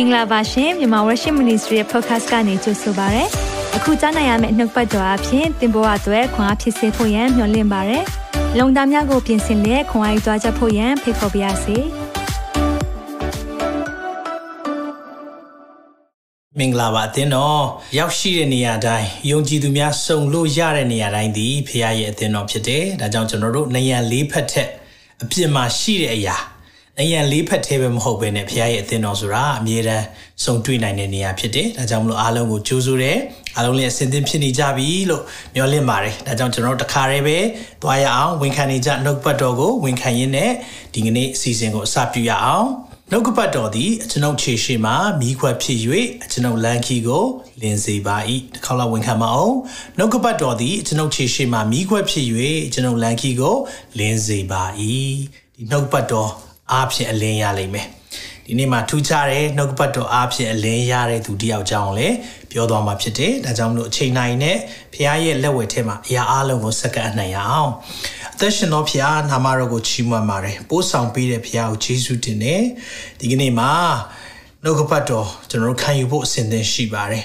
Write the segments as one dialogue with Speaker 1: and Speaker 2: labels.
Speaker 1: င်္ဂလာပါရှင်မြန်မာ Worship Ministry ရဲ့ podcast ကနေကြိုဆိုပါရစေ။အခုကြားနိုင်ရမယ့်နှုတ်ပတ်တော်အဖြစ်သင်ပေါ်အပ်ွယ်ခွန်အားဖြစ်စေဖို့ယံမျှဝင့်ပါရစေ။လုံတာများကိုပြင်ဆင်လက်ခွန်အားယူကြားချက်ဖို့ယံဖိတ်ခေါ်ပါရစေ။
Speaker 2: မင်္ဂလာပါအသင်းတော်ရောက်ရှိတဲ့နေရာတိုင်းယုံကြည်သူများစုံလို့ရတဲ့နေရာတိုင်းဒီဖခင်ရဲ့အသင်းတော်ဖြစ်တယ်။ဒါကြောင့်ကျွန်တော်တို့နေရာလေးဖက်ထက်အပြစ်မှာရှိတဲ့အရာ နေရန်လေးဖက်သေးပဲမဟုတ်ဘဲနဲ့ဖခင်ရဲ့အသင်းတော်ဆိုတာအမြဲတမ်းစုံတွေ့နိုင်တဲ့နေရာဖြစ်တယ်။ဒါကြောင့်မလို့အားလုံးကိုကြိုးဆိုတယ်။အားလုံးလည်းအစဉ်သင်ဖြစ်နေကြပြီလို့မျှော်လင့်ပါတယ်။ဒါကြောင့်ကျွန်တော်တို့တခါတည်းပဲသွားရအောင်ဝန်ခံနေကြနှုတ်ပတ်တော်ကိုဝန်ခံရင်းနဲ့ဒီကနေ့အစီအစဉ်ကိုအစပြုရအောင်။နှုတ်ကပတ်တော်သည်ကျွန်ုပ်ခြေရှိမှမိခွက်ဖြစ်၍ကျွန်ုပ်လန်ခီကိုလင်းစေပါ၏တစ်ခေါက်လောက်ဝန်ခံမအောင်နှုတ်ကပတ်တော်သည်ကျွန်ုပ်ခြေရှိမှမိခွက်ဖြစ်၍ကျွန်ုပ်လန်ခီကိုလင်းစေပါ၏ဒီနှုတ်ပတ်တော် အားဖြင့်အလင်းရလိမ့်မယ်ဒီနေ့မှာထူးခြားတဲ့နှုတ်ပတ်တော်အားဖြင့်အလင်းရတဲ့သူတယောက်ကြောင်းလည်းပြောသွားမှာဖြစ်တယ်ဒါကြောင့်မလို့အချိန်နိုင်နဲ့ဖခင်ရဲ့လက်ဝဲထဲမှာအရာအလုံးကိုစက္ကန့်အနှံ့ရအောင်အသက်ရှင်သောဖခင်နာမတော်ကိုချီးမွမ်းပါတယ်ပို့ဆောင်ပေးတဲ့ဖခင်ကိုယေရှုတင်တယ်ဒီကနေ့မှာနှုတ်ပတ်တော်ကျွန်တော်တို့ခံယူဖို့အစဉ်သင်ရှိပါတယ်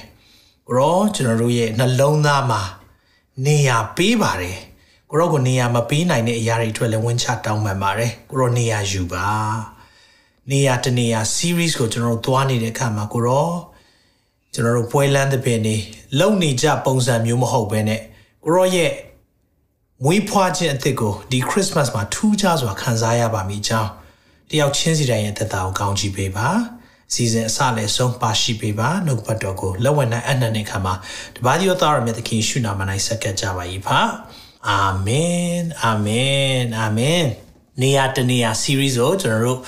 Speaker 2: ကိုရောကျွန်တော်တို့ရဲ့နှလုံးသားမှာနေရာပေးပါတယ် ကိုရောကိုနေရာမပေးနိုင်တဲ့အရာတွေအတွက်လည်းဝင်ချတောင်းပန်ပါတယ်ကိုရောနေရာယူပါနေရာတနေရာ series ကိုကျွန်တော်တို့သွားနေတဲ့အခါမှာကိုရောကျွန်တော်တို့ပွဲလန်းတဲ့ပင်နေလုံနေကြပုံစံမျိုးမဟုတ်ဘဲနဲ့ကိုရောရဲ့မွေးဖွားခြင်းအသစ်ကိုဒီ Christmas မှာထူးခြားစွာခံစားရပါမိကြောင်းတယောက်ချင်းစီတိုင်းရဲ့သက်တာကိုကောင်းချီးပေးပါစီစဉ်အစလည်းဆုံးပါရှိပေးပါနှုတ်ပတ်တော်ကိုလက်ဝဲနိုင်အနှံ့တဲ့ခါမှာတပါးဒီတော်သားရမြတ်သခင်ရှုနာမ၌ဆက်ကပ်ကြပါ၏ဖာ အာမင်အာမင်အာမင်နေရာတနေရာ series ကိုကျွန်တော်တို့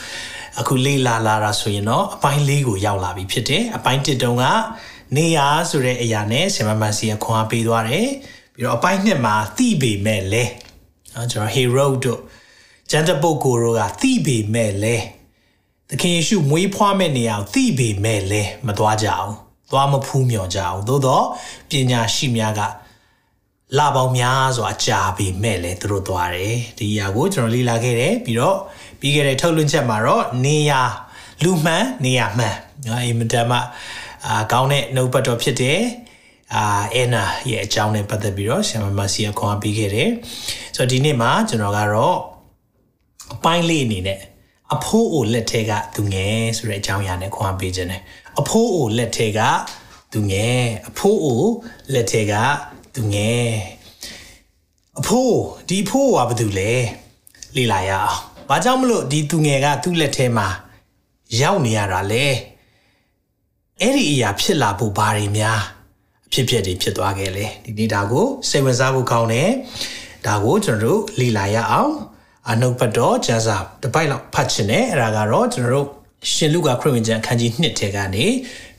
Speaker 2: အခုလေ့လာလာတာဆိုရင်တော့အပိုင်းလေးကိုရောက်လာပြီဖြစ်တယ်အပိုင်းတစ်တုန်းကနေရာဆိုတဲ့အရာနဲ့ဆင်မမစီကခွန်အားပေးသွားတယ်ပြီးတော့အပိုင်းနှစ်မှာသိပေမဲ့လဲနော်ကျွန်တော် hero တို့ကျန်တဲ့ပုဂ္ဂိုလ်တို့ကသိပေမဲ့လဲသခင်ယေရှုမွေးဖွားမဲ့နေရာကိုသိပေမဲ့လဲမသွားကြအောင်သွားမဖူးမြော်ကြအောင်သို့တော့ပညာရှိများက လာပေါင်းများစွာကြာပေမဲ့လဲသူတို့သွားတယ်ဒီအရာကိုကျွန်တော်လေ့လာခဲ့တယ်ပြီးတော့ပြီးခဲ့တဲ့ထုတ်လွှင့်ချက်မှာတော့နေရာလူမှန်နေရာမှန်နော်အင်မတန်မှအာကောင်းတဲ့နှုတ်ပတ်တော်ဖြစ်တယ်အာအန်နာရဲ့အကြောင်းနဲ့ပတ်သက်ပြီးတော့ဆရာမမစီကခွန်အားပေးခဲ့တယ်ဆိုတော့ဒီနေ့မှာကျွန်တော်ကတော့အပိုင်းလေးအနေနဲ့အဖိုးအိုလက်ထဲကသူငယ်ဆိုတဲ့အကြောင်းအရာနဲ့ခွန်အားပေးခြင်းတယ်အဖိုးအိုလက်ထဲကသူငယ်အဖိုးအိုလက်ထဲက သူငယ်အဖိုးဒီအဖိုးကဘာတူလဲလေ့လာရအောင်။ဘာကြောင့်မလို့ဒီသူငယ်ကသူ့လက်ထဲမှာရောက်နေရတာလဲ။အဲ့ဒီအရာဖြစ်လာဖို့ဘာတွေများအဖြစ်ဖြစ်တွေဖြစ်သွားခဲ့လဲ။ဒီနေ့ဒါကိုစိတ်ဝင်စားဖို့ကောင်းတယ်။ဒါကိုကျွန်တော်တို့လေ့လာရအောင်။အနုပတ်တော်ကျမ်းစာတစ်ပိုက်လောက်ဖတ်ချင်တယ်။အဲ့ဒါကတော့ကျွန်တော်တို့ရှင်လုကာခရစ်ဝင်ကျမ်းအခန်းကြီး1ထဲကနေ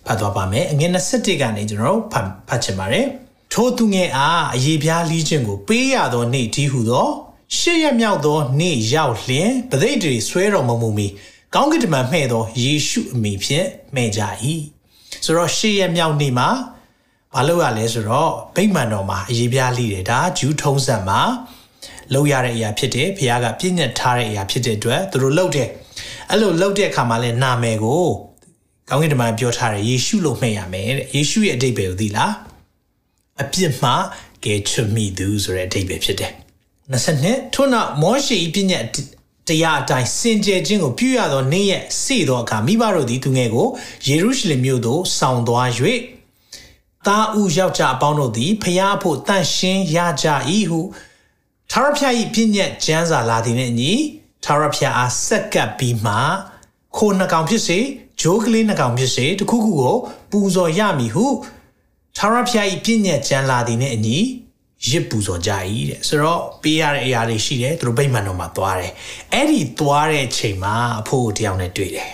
Speaker 2: ဖတ်သွားပါမယ်။အငယ်27ကနေကျွန်တော်တို့ဖတ်ဖတ်ချင်ပါတယ်။ ထိုသူငယ်အားအရေးပြားလီးခြင်းကို ပေးရသောနေ့ဒီဟုသောရှစ်ရက်မြောက်သောနေ့ရောက်လျင်ပသိတ်တွေဆွဲတော်မမူမီကောင်းကင်တမန်မှဲ့သောယေရှုအမိဖြင့်မှဲ့ကြ၏ဆိုတော့ရှစ်ရက်မြောက်နေ့မှာမလုပ်ရလဲဆိုတော့ဗိမာန်တော်မှာအရေးပြားလိတယ်ဒါဂျူးထုံးစံမှာလုပ်ရတဲ့အရာဖြစ်တယ်ဘုရားကပြည့်ညတ်ထားတဲ့အရာဖြစ်တဲ့အတွက်သူတို့လုပ်တယ်အဲ့လိုလုပ်တဲ့အခါမှာလဲနာမည်ကိုကောင်းကင်တမန်ပြောထားတယ်ယေရှုလို့မှဲ့ရမယ်တဲ့ယေရှုရဲ့အတိတ်ပဲကိုသိလား အပြစ်မှာကယ်ချမိသူဆိုတဲ့အတိတ်ပဲဖြစ်တယ်22ထို့နောက်မောရှေ၏ပြည့်ညတ်တရားအတိုင်းစင်ကြယ်ခြင်းကိုပြုရသောနေ့ရက်စေသောအခါမိဘတို့သည်သူငယ်ကိုယေရုရှလင်မြို့သို့ဆောင်သွား၍တာဥယောက်ျားအပေါင်းတို့သည်ဖျားဖို့တန့်ရှင်းရကြ၏ဟုထာဝရဘုရား၏ပြည့်ညတ်ကျမ်းစာလာသည်နှင့်အညီထာဝရဘုရားအားဆက်ကပ်ပြီးမှခိုနှကောင်ဖြစ်စေဂျိုးကလေးနှကောင်ဖြစ်စေတခုခုကိုပူဇော်ရမည်ဟု ထာဝရဘုရား၏ပြည့်ညတ်ကျမ်းလာသည်နှင့်အညီရစ်ပူဇော်ကြ၏တဲ့ဆိုတော့ပေးရတဲ့အရာတွေရှိတယ်သူတို့ဗိမာန်တော်မှာသွားတယ်အဲ့ဒီသွားတဲ့ချိန်မှာအဖိုးတယောက်နဲ့တွေ့တယ်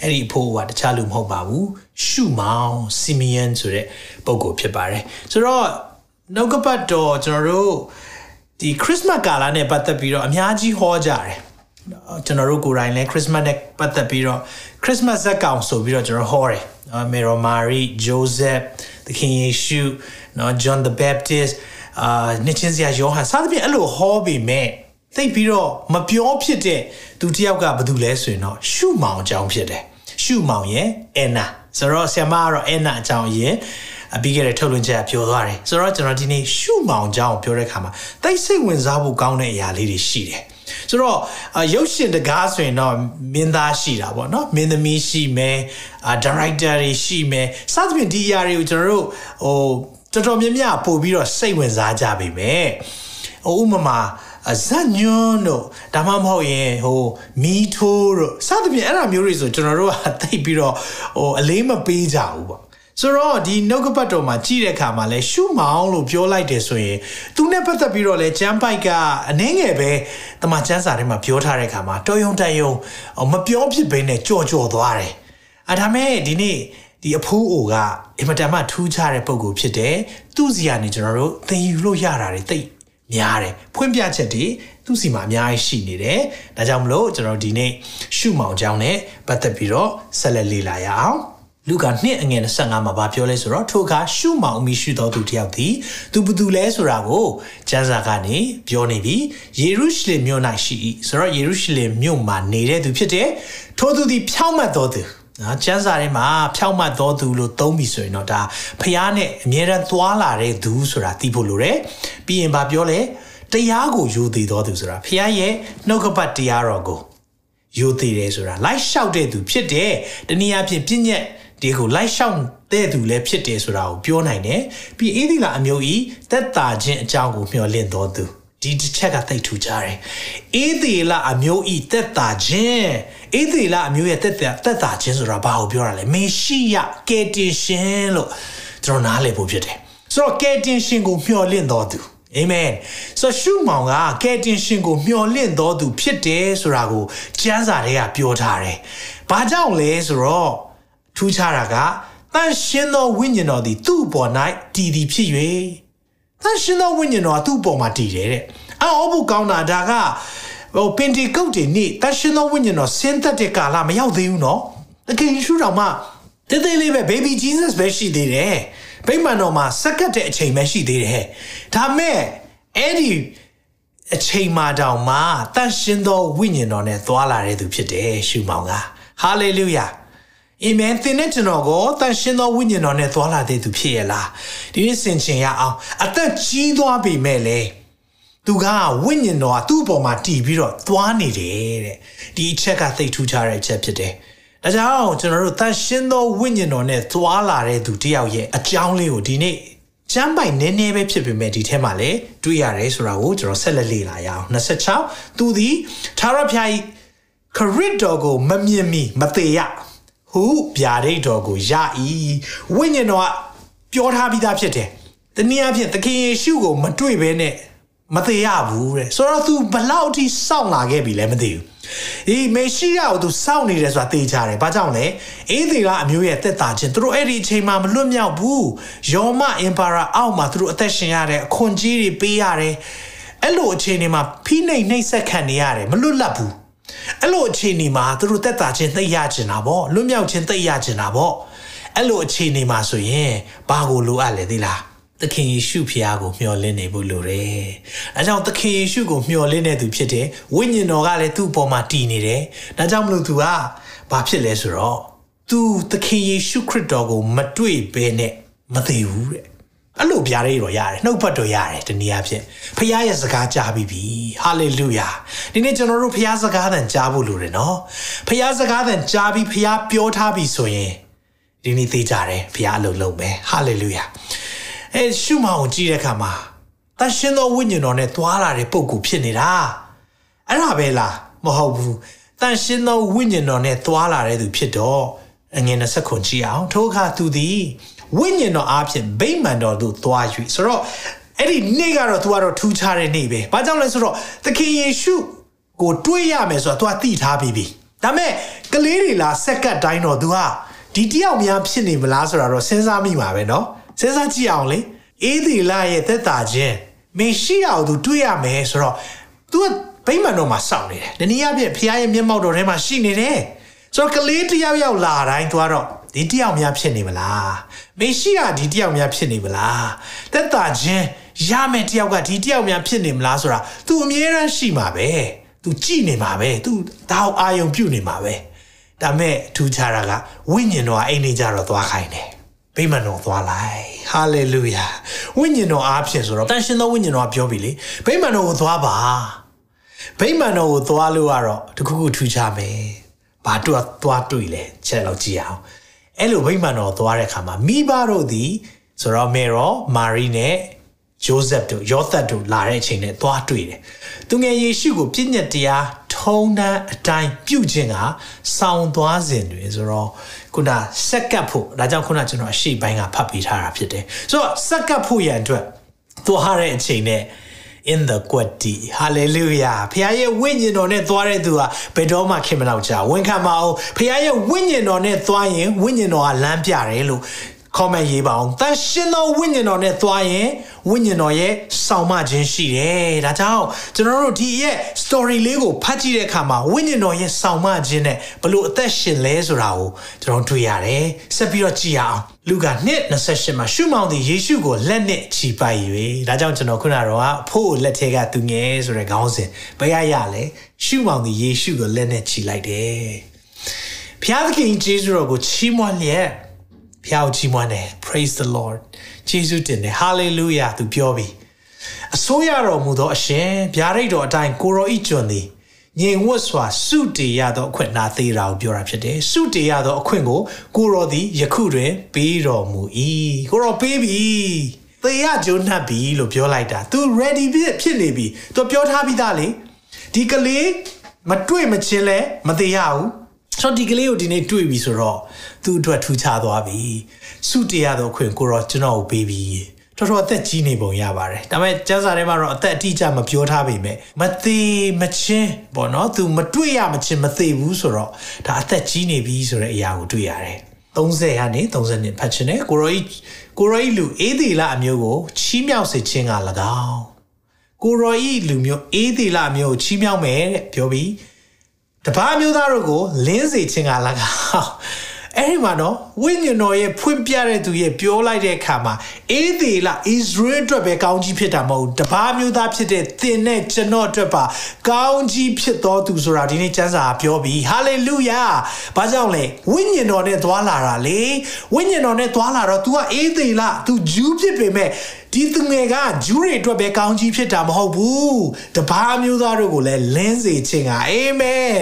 Speaker 2: အဲ့ဒီအဖိုးကတခြားလူမဟုတ်ပါဘူးရှုမောင်စီမီယန်ဆိုတဲ့ပုဂ္ဂိုလ်ဖြစ်ပါတယ်ဆိုတော့နှုတ်ကပတ်တော်ကျွန်တော်တို့ဒီခရစ်စမတ်ကာလနဲ့ပတ်သက်ပြီးတော့အများကြီးဟောကြတယ်ကျွန်တော်တို့ကိုယ်တိုင်လည်းခရစ်စမတ်နဲ့ပတ်သက်ပြီးတော့ခရစ်စမတ်ဇက်ကောင်ဆိုပြီးတော့ကျွန်တော်ဟောတယ်နော်မေရိုမာရီဂျိုးဇက် သခင်ယေရှုနော်ဂျွန်ဒ်ဘက်ပတစ်အာနှစ်ချင်းစရာယောဟန်စသဖြင့်အဲ့လိုဟောပြီးမဲ့သိပြီးတော့မပြောဖြစ်တဲ့သူတယောက်ကဘာလို့လဲဆိုရင်တော့ရှုမောင်အကြောင်းဖြစ်တယ်ရှုမောင်ရဲ့အဲနာဆိုတော့ဆ iam မကတော့အဲနာအကြောင်းအရင်အပြီးခဲ့တဲ့ထုတ်လွှင့်ချက်ပြောသွားတယ်ဆိုတော့ကျွန်တော်ဒီနေ့ရှုမောင်အကြောင်းပြောတဲ့အခါမှာတိတ်စိတ်ဝင်စားဖို့ကောင်းတဲ့အရာလေးတွေရှိတယ် ဆိုတော့ရုပ်ရှင်တကားဆိုရင်တော့မင်းသားရှိတာပေါ့နော်မင်းသမီးရှိမယ်အာဒါရိုက်တာတွေရှိမယ်စသဖြင့်ဒီအရာတွေကိုကျွန်တော်တို့ဟိုတော်တော်များများပို့ပြီးတော့စိတ်ဝင်စားကြပြီမယ်ဟိုဥပမာဇက်ညွန်းတို့ဒါမှမဟုတ်ရင်ဟိုမီထိုးတို့စသဖြင့်အဲ့ဒါမျိုးတွေဆိုကျွန်တော်တို့ကသိပြီးတော့ဟိုအလေးမပေးကြဘူးပေါ့ ဆိုတော့ဒီနှုတ်ကပတ်တော်မှာကြည့်တဲ့အခါမှာလဲရှုမောင်းလို့ပြောလိုက်တယ်ဆိုရင်သူနဲ့ပတ်သက်ပြီးတော့လဲကျမ်းပိုက်ကအနှင်းငယ်ပဲတမန်ကျမ်းစာထဲမှာပြောထားတဲ့အခါမှာတော်ယုံတယုံမပြောဖြစ်ဘဲနဲ့ကြော်ကြော်သွားတယ်အဲဒါမဲ့ဒီနေ့ဒီအဖိုးအိုကအင်မတန်မှထူးခြားတဲ့ပုံကိုဖြစ်တယ်သူ့စီကနေကျွန်တော်တို့သင်ယူလို့ရတာတွေသိများတယ်ဖွင့်ပြချက်တွေသူ့စီမှာအများကြီးရှိနေတယ်ဒါကြောင့်မလို့ကျွန်တော်ဒီနေ့ရှုမောင်ကြောင်းနဲ့ပတ်သက်ပြီးတော့ဆက်လက်လေ့လာရအောင် လူကနှစ်အငယ်25မှာဗာပြောလဲဆိုတော့ထိုအခါရှုမောင်မိရှိတော်သူတယောက်သည်သူဘသူလဲဆိုတာကိုကျမ်းစာကနေပြောနေပြီယေရုရှလင်မြို့၌ရှိ၏ဆိုတော့ယေရုရှလင်မြို့မှာနေတဲ့သူဖြစ်တယ်ထိုသူသည်ဖြောင့်မတ်တော်သူနော်ကျမ်းစာထဲမှာဖြောင့်မတ်တော်သူလို့သုံးပြီဆိုရင်တော့ဒါဖျားနဲ့အမြဲတမ်းသွားလာတဲ့သူဆိုတာသိဖို့လိုတယ်ပြီးရင်ဗာပြောလဲတရားကိုယူတည်တော်သူဆိုတာဖျားရဲ့နှုတ်ကပတ်တရားတော်ကိုယူတည်တယ်ဆိုတာလိုက်လျှောက်တဲ့သူဖြစ်တယ်တနည်းအားဖြင့်ပြည့်ညက် ဒီကိုလိုက်ရှောင်တဲ့သူလည်းဖြစ်တယ်ဆိုတာကိုပြောနိုင်တယ်ပြီးအေးဒီလာအမျိုးဤသက်တာခြင်းအကြောင်းကိုမျှော်လင့်တော်သူဒီတစ်ချက်ကသိထူကြတယ်အေးဒီလာအမျိုးဤသက်တာခြင်းအေးဒီလာအမျိုးရဲ့သက်တာသက်တာခြင်းဆိုတာဘာကိုပြောတာလဲမေရှိယကယ်တင်ရှင်လို့ကျွန်တော်နားလည်ဖို့ဖြစ်တယ်ဆိုတော့ကယ်တင်ရှင်ကိုမျှော်လင့်တော်သူအာမင်ဆိုရှုမောင်ကကယ်တင်ရှင်ကိုမျှော်လင့်တော်သူဖြစ်တယ်ဆိုတာကိုကျမ်းစာထဲကပြောထားတယ်။ဘာကြောင့်လဲဆိုတော့ ထူးခြားတာကတန်ရှင်သောဝိညာဉ်တော်သည်သူ့ပေါ်၌တည်တည်ဖြစ်၍တန်ရှင်သောဝိညာဉ်တော်ကသူ့ပေါ်မှာတည်တယ်တဲ့အော်ဘုကောင်းတာဒါကဟိုပင်တီကုတ်တွေနေ့တန်ရှင်သောဝိညာဉ်တော်ဆင်းသက်တဲ့ကာလမရောက်သေးဘူးနော်တကယ်ရှုတော်မှာတေးသေးလေးပဲ baby jesus ပဲရှိသေးတယ်ဗိမာန်တော်မှာစက္ကတ်တဲ့အချိန်ပဲရှိသေးတယ်ဒါမဲ့အဲ့ဒီအချိန်မှတောင်မှတန်ရှင်သောဝိညာဉ်တော်နဲ့သွားလာတဲ့သူဖြစ်တယ်ရှုမောင်ကဟာလေလုယာ အာမင်သင်နဲ့ကျွန်တော်ကိုတန်ရှင်းသောဝိညာဉ်တော်နဲ့သွားလာတဲ့သူဖြစ်ရလားဒီနေ့ဆင်ခြင်ရအောင်အသက်ကြီးသွားပြီမဲ့လေသူကဝိညာဉ်တော်ကသူ့ပေါ်မှာတည်ပြီးတော့သွားနေတယ်တဲ့ဒီအချက်ကသိထူးခြားတဲ့အချက်ဖြစ်တယ်ဒါကြောင့်ကျွန်တော်တို့တန်ရှင်းသောဝိညာဉ်တော်နဲ့သွားလာတဲ့သူတယောက်ရဲ့အကြောင်းလေးကိုဒီနေ့ကျမ်းပိုင်နည်းနည်းပဲဖြစ်ပေမဲ့ဒီထဲမှာလည်းတွေ့ရတယ်ဆိုတာကိုကျွန်တော်ဆက်လက်လေ့လာရအောင်26သူသည်သာရဖျားဤခရစ်တော်ကိုမမြင်မီမသေးရ ဟုဗျာဒိတ်တော်ကိုရ၏ဝိညာဉ်တော်ကပြောထားပြီးသားဖြစ်တယ်။တနည်းအားဖြင့်သခင်ယေရှုကိုမတွေ့ဘဲနဲ့မသေးရဘူးတဲ့။ဆိုတော့ तू ဘလောက်ထိစောင့်လာခဲ့ပြီလဲမသိဘူး။အေးမေရှိယကို तू စောင့်နေတယ်ဆိုတာသိကြတယ်။ဘာကြောင့်လဲ။အေးဒီကအမျိုးရဲ့တက်တာချင်းသူတို့အဲ့ဒီအချိန်မှာမလွတ်မြောက်ဘူး။ယောမအင်ပါရာအောက်မှာသူတို့အသက်ရှင်ရတယ်အခွန်ကြီးတွေပေးရတယ်။အဲ့လိုအချိန်တွေမှာဖိနှိပ်နှိပ်ဆက်ခံနေရတယ်မလွတ်လပ်ဘူး။ အဲ့လိုအခြေအနေမှာသူတို့တက်တာချင်းသိရချင်တာပေါ့လွတ်မြောက်ချင်းသိရချင်တာပေါ့အဲ့လိုအခြေအနေမှာဆိုရင်ဘာကိုလိုအပ်လဲသိလားသခင်ယေရှုဖခင်ကိုမျှော်လင့်နေဖို့လိုတယ်။အဲကြောင့်သခင်ယေရှုကိုမျှော်လင့်နေသူဖြစ်တယ်။ဝိညာဉ်တော်ကလည်းသူ့အပေါ်မှာတည်နေတယ်။ဒါကြောင့်မလို့သူကဘာဖြစ်လဲဆိုတော့သူသခင်ယေရှုခရစ်တော်ကို မတွေ့ဘဲနဲ့မသိဘူးတဲ့ အဲ့လိုပြားလေးတော့ရတယ်နှုတ်ပတ်တော်ရတယ်တနည်းအားဖြင့်ဖခင်ရဲ့စကားကြားပြီးပြီဟာလေလုယာဒီနေ့ကျွန်တော်တို့ဖခင်စကားသံကြားဖို့လိုတယ်နော်ဖခင်စကားသံကြားပြီးဖခင်ပြောထားပြီဆိုရင်ဒီနေ့သိကြတယ်ဖခင်အလုံးလုံးပဲဟာလေလုယာအဲရှုမောင်ကြည့်တဲ့အခါမှာတန်ရှင်သောဝိညာဉ်တော်နဲ့သွားလာတဲ့ပုံကူဖြစ်နေတာအဲ့ဒါပဲလားမဟုတ်ဘူးတန်ရှင်သောဝိညာဉ်တော်နဲ့သွားလာတဲ့သူဖြစ်တော့အငယ်20ခွန်ကြည့်အောင်ထိုအခါသူသည် ဝိညာဉ်တော်အားဖြင့်ဗိမာန်တော်သို့သွား၍ဆိုတော့အဲ့ဒီနေ့ကတော့ तू ကတော့ထူးခြားတဲ့နေ့ပဲ။ဘာကြောင့်လဲဆိုတော့သခင်ယေရှုကိုတွေးရမယ်ဆိုတော့ तू သိထားပြီးပြီ။ဒါမဲ့ကလေးတွေလာစက္ကတ်တိုင်းတော့ तू ဟာဒီတယောက်များဖြစ်နေမလားဆိုတာတော့စဉ်းစားမိမှာပဲเนาะ။စဉ်းစားကြည့်အောင်လေ။အေးဒီလာရဲ့သက်တာချင်းမေရှိယကို तू တွေးရမယ်ဆိုတော့ तू ကဗိမာန်တော်မှာစောင့်နေတယ်။ဒီနေ့အပြည့်ဖခင်ရဲ့မျက်မှောက်တော်ထဲမှာရှိနေတယ်။ဆိုတော့ကလေးတယောက်ယောက်လာတိုင်း तू ကတော့ ဒီတယောက်များဖြစ်နေမလားမေရှိယဒီတယောက်များဖြစ်နေမလားတက်တာချင်းရမယ်တယောက်ကဒီတယောက်များဖြစ်နေမလားဆိုတာ तू အမြဲတမ်းရှိမှာပဲ तू ကြည်နေမှာပဲ तू ဒါအောင်အာယုံပြုတ်နေမှာပဲ ဒါမဲ့ထူးခြားတာကဝိညာဉ်တော်အိမ်နေကြတော့သွားခိုင်းတယ်ဗိမာန်တော်သွားလိုက်ဟာလေလုယာဝိညာဉ်တော်အားဖြင့်ဆိုတော့တန်ရှင်သောဝိညာဉ်တော်ကပြောပြီလေဗိမာန်တော်ကိုသွားပါဗိမာန်တော်ကိုသွားလို့ကတော့တခုခုထူးခြားမယ်ဘာတူသွားတွေ့လဲချက်တော့ကြည့်အောင် အဲ့လိုဗိမာန်တော်သွားတဲ့အခါမှာမိဘတို့သည်ဆိုတော့မေရောမာရီနဲ့ဂျိုးဆက်တို့ယောသတ်တို့လာတဲ့အချိန်နဲ့သွားတွေ့တယ်။သူငယ်ယေရှုကိုပြည့်ညတ်တရားထုံးတမ်းအတိုင်းပြုခြင်းကစောင်းသွားစဉ်တွင်ဆိုတော့ခုနစက်ကပ်ဖို့ဒါကြောင့်ခုနကျွန်တော်အရှိပိုင်းကဖတ်ပေးထားတာဖြစ်တယ်။ဆိုတော့စက်ကပ်ဖို့ရန်အတွက်သွားတဲ့အချိန်နဲ့ in the quati hallelujah ဖခင်ရဲ့ဝိညာဉ်တော်နဲ့သွားတဲ့သူဟာဘယ်တော့မှခင်မလောက်ကြဝန်ခံပါအောင်ဖခင်ရဲ့ဝိညာဉ်တော်နဲ့သွားရင်ဝိညာဉ်တော်ကလမ်းပြတယ်လို့ comment ရေးပါအောင်တန်ရှင်သောဝိညာဉ်တော်နဲ့သွားရင်ဝိညာဉ်တော်ရဲ့ဆောင်မခြင်းရှိတယ်ဒါကြောင့်ကျွန်တော်တို့ဒီရဲ့ story လေးကိုဖတ်ကြည့်တဲ့အခါမှာဝိညာဉ်တော်ရဲ့ဆောင်မခြင်းနဲ့ဘလို့အသက်ရှင်လဲဆိုတာကိုကျွန်တော်တွေ့ရတယ်ဆက်ပြီးတော့ကြည့်အောင် လူက2:28မှာရှုမောင်သည်ယေရှုကိုလက်နဲ့ချီပိုက်၍ဒါကြောင့်ကျွန်တော်ခုနကတော့အဖို့လက်ထဲကသူငယ်ဆိုတဲ့ခေါင်းစဉ်ဘယ်ရရလဲရှုမောင်သည်ယေရှုကိုလက်နဲ့ချီလိုက်တယ်ဘုရားသခင်ယေရှုတော်ကိုချီးမွမ်းလျက်ဖျောက်ချီးမွမ်းတယ် praise the lord ယေရှုတင်တယ် hallelujah သူပြောပြီအစိုးရတော်မူသောအရှင်ဗျာဒိတ်တော်အတိုင်းကိုရောဤကျွန်သည် ငြိမ်ဝတ်စွာစုတည်ရသောအခွင့်နာသေးတာကိုပြောတာဖြစ်တယ်စုတည်ရသောအခွင့်ကိုကိုရောသည်ယခုတွင်ပေးတော်မူ၏ကိုရောပေးပြီသေရဂျုံနှပ်ပြီလို့ပြောလိုက်တာ तू ready ဖြစ်နေပြီ तू ပြောထားပြီးသားလေဒီကလေးမတွေ့မချင်းလဲမသေးရဘူးဆိုတော့ဒီကလေးကိုဒီနေ့တွေ့ပြီဆိုတော့သူ့အတွက်ထူးခြားသွားပြီစုတရားတော်ခွင့်ကိုတော့ကျွန်တော်ကိုပေးပြီ တော်တော်အသက်ကြီးနေပုံရပါတယ်ဒါပေမဲ့ကျန်းစာထဲမှာတော့အသက်အတိအကျမပြောထားပေမဲ့မသေးမချင်းပေါ့နော်သူမတွေ့ရမချင်းမသေးဘူးဆိုတော့ဒါအသက်ကြီးနေပြီဆိုတဲ့အရာကိုတွေ့ရတယ်30ကနေ30နှစ်ဖတ်ချင်တယ်ကိုရောကြီးကိုရောကြီးလူအေးသေးလအမျိုးကိုချီးမြှောက်စေခြင်းက၎င်းကိုရောကြီးလူမျိုးအေးသေးလအမျိုးကိုချီးမြှောက်မယ်တဲ့ပြောပြီးတပားမျိုးသားတို့ကိုလင်းစေခြင်းက၎င်း အဲ့ဒီမှာတော့ဝိညာဉ်တော်ရဲ့ဖွင့်ပြတဲ့သူရဲ့ပြောလိုက်တဲ့အခါမှာအေးသေးလားဣသရေလအတွက်ပဲကောင်းကြီးဖြစ်တာမဟုတ်တပားမျိုးသားဖြစ်တဲ့သင်နဲ့ကျွန်တော်အတွက်ပါကောင်းကြီးဖြစ်တော်သူဆိုတာဒီနေ့ကျမ်းစာပြောပြီးဟာလေလုယာဘာကြောင့်လဲဝိညာဉ်တော်နဲ့သွားလာတာလေဝိညာဉ်တော်နဲ့သွားလာတော့ तू ကအေးသေးလား तू ဂျူးဖြစ်ပေမဲ့ဒီသူငယ်ကဂျူးတွေအတွက်ပဲကောင်းကြီးဖြစ်တာမဟုတ်ဘူးတပားမျိုးသားတို့ကိုလည်းလင်းစေခြင်းကအာမင်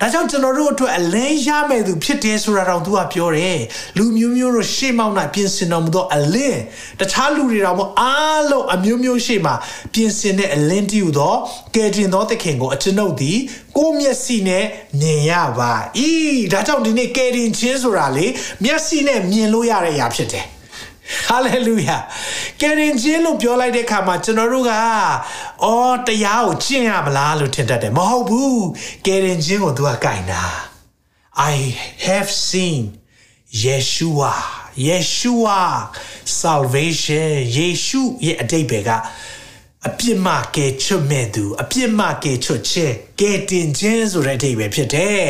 Speaker 2: ဒါကြောင့်ကျွန်တော်တို့အတွက်အလင်းရမယ်သူဖြစ်တယ်ဆိုတာတော့သူကပြောတယ်လူမျိုးမျိုးတို့ရှေ့မောက်၌ပြင်ဆင်တော်မူသောအလင်းတခြားလူတွေတော့မအားလုံးအမျိုးမျိုးရှေ့မှာပြင်ဆင်တဲ့အလင်းတည်းဟူသောကယ်တင်သောသခင်ကိုအကျွန်ုပ်သည်ကိုမျက်စိနဲ့မြင်ရပါ၏ဒါကြောင့်ဒီနေ့ကယ်တင်ခြင်းဆိုတာလေမျက်စိနဲ့မြင်လို့ရတဲ့အရာဖြစ်တယ်ဟာလေလုယာကယ်ရင်ချင်းလို့ပြောလိုက်တဲ့အခါမှာကျွန်တော်တို့ကအော်တရားကိုကျင့်ရမလားလို့ထင်တတ်တယ်မဟုတ်ဘူးကယ်ရင်ချင်းကိုသူကကြိုင်တာ I have seen Yeshua Yeshua salvation ယေရှုရဲ့အတိတ်ပဲက အပြစ်မှကယ်ချွတ်မဲ့သူအပြစ်မှကယ်ချွတ်ခြင်းကယ်တင်ခြင်းဆိုတဲ့အဓိပ္ပာယ်ဖြစ်တယ်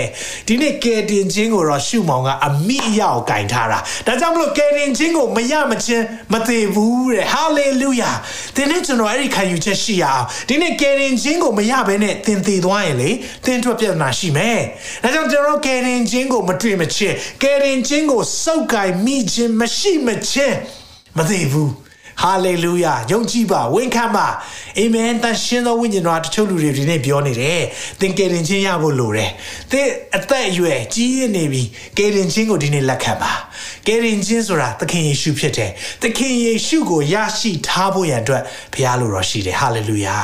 Speaker 2: ဒီနေ့ကယ်တင်ခြင်းကိုတော့ရှုမောင်ကအမိအရောက်ကင်ထားတာဒါကြောင့်မလို့ကယ်တင်ခြင်းကိုမရမချင်းမသေးဘူးတဲ့ဟာလေလုယာဒီနေ့ကျွန်တော်အဲ့ဒီခံယူချက်ရှိရအောင်ဒီနေ့ကယ်တင်ခြင်းကိုမရဘဲနဲ့သင်သေးသွားရင်လေသင်တို့ပြဿနာရှိမယ်ဒါကြောင့်ကျွန်တော်ကယ်တင်ခြင်းကိုမတွေ့မချင်းကယ်တင်ခြင်းကိုစောက်ကင်မိခြင်းမရှိမချင်းမသေးဘူး ဟာလေလုယာယုံကြည်ပါဝန်ခံပါအာမင်တန်ရှင်သောဝိညာဉ်တော်တချို့လူတွေဒီနေ့ပြောနေတယ်သင်ကယ်တင်ခြင်းရဖို့လိုတယ်သင်အသက်အရွယ်ကြီးရနေပြီကယ်တင်ခြင်းကိုဒီနေ့လက်ခံပါကယ်တင်ခြင်းဆိုတာသခင်ယေရှုဖြစ်တယ်သခင်ယေရှုကိုရရှိထားဖို့ရန်အတွက်ဘုရားလိုတော်ရှိတယ်ဟာလေလုယာ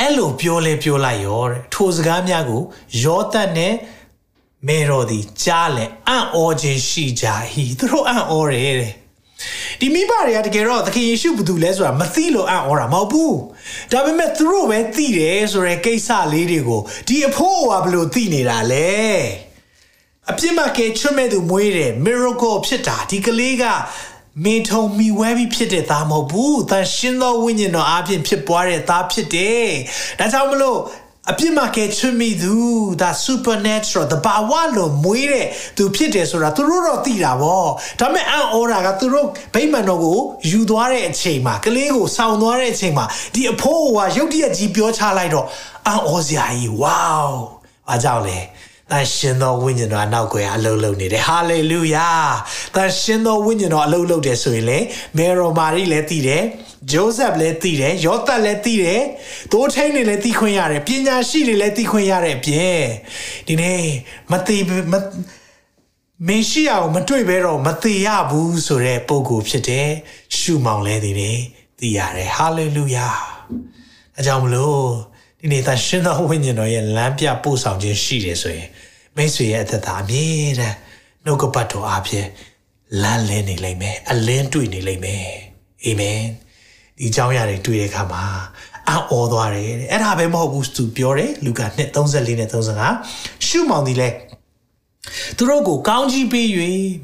Speaker 2: အဲ့လိုပြောလဲပြောလိုက်ရောတဲ့ထိုစကားများကိုယောသတ်နဲ့မေတော်ဒီကြားလဲအံ့ဩခြင်းရှိကြ၏သူတို့အံ့ဩတယ်တဲ့ ဒီမိဘတွေကတကယ်တော့သခင်ယေရှုဘသူလဲဆိုတာမသိလို့အံ့ဩတာမဟုတ်ဘူးဒါပေမဲ့သူတို့ပဲသိတယ်ဆိုတဲ့ကိစ္စလေးတွေကိုဒီအဖိုးကဘလို့သိနေတာလဲအပြစ်မကဲချွတ်မဲ့သူမွေးတယ် miracle ဖြစ်တာဒီကလေးကမင်းထုံမီဝဲပြီးဖြစ်တဲ့သားမဟုတ်ဘူး။တန်ရှင်သောဝိညာဉ်တော်အပြင်ဖြစ်ပွားတဲ့သားဖြစ်တယ်။ဒါကြောင့်မလို့ အပြစ်မကဲချွမိသူဒါ supernatural တဘာဝလို့မွေးတဲ့သူဖြစ်တယ်ဆိုတာသူတို့တော့သိတာဗောဒါပေမဲ့အံ့ဩတာကသူတို့ဗိမာန်တော်ကိုယူသွားတဲ့အချိန်မှာကလေးကိုဆောင်းသွားတဲ့အချိန်မှာဒီအဖိုးကရုတ်တရက်ကြီးပြောချလိုက်တော့အံ့ဩစရာကြီး wow ဘာကြောင့်လဲ တန်ရှင်သောဝိညာဉ်တော်အနောက်ကွယ်အလုံးလုံးနေတယ်ဟာလေလုယာတန်ရှင်သောဝိညာဉ်တော်အလုံးလုံးတယ်ဆိုရင်လေမေရိုမာရီလည်းသိတယ်ဂျိုးဇက်လည်းသိတယ်ယောသတ်လည်းသိတယ်တိုးထိန်တွေလည်းသိခွင့်ရတယ်ပညာရှိတွေလည်းသိခွင့်ရတဲ့အပြင်ဒီနေ့မသိမမေရှိယကိုမတွေ့ဘဲတော့မသေးရဘူးဆိုတဲ့ပုံကိုဖြစ်တယ်ရှုမောင်လဲဒီနေ့သိရတယ်ဟာလေလုယာအကြောင်းမလို့ဒီနေ့သရှင်တော်ဝိညာဉ်တော်ရဲ့လမ်းပြပို့ဆောင်ခြင်းရှိတယ်ဆိုရင် မိတ်ဆွေရဲ့အသက်တာအမြဲတမ်းနှုတ်ကပတ်တော်အပြင်လမ်းလင်းနေလိမ့်မယ်အလင်းတွေ့နေလိမ့်မယ်အာမင်ဒီအကြောင်းအရာတွေတွေ့တဲ့အခါမှာအော်သွားတယ်အဲ့ဒါပဲမဟုတ်ဘူးသူပြောတယ်လူကာ2:34နဲ့35ရှုမောင်ဒီလဲသူတို့ကိုကောင်းကြီးပေး၍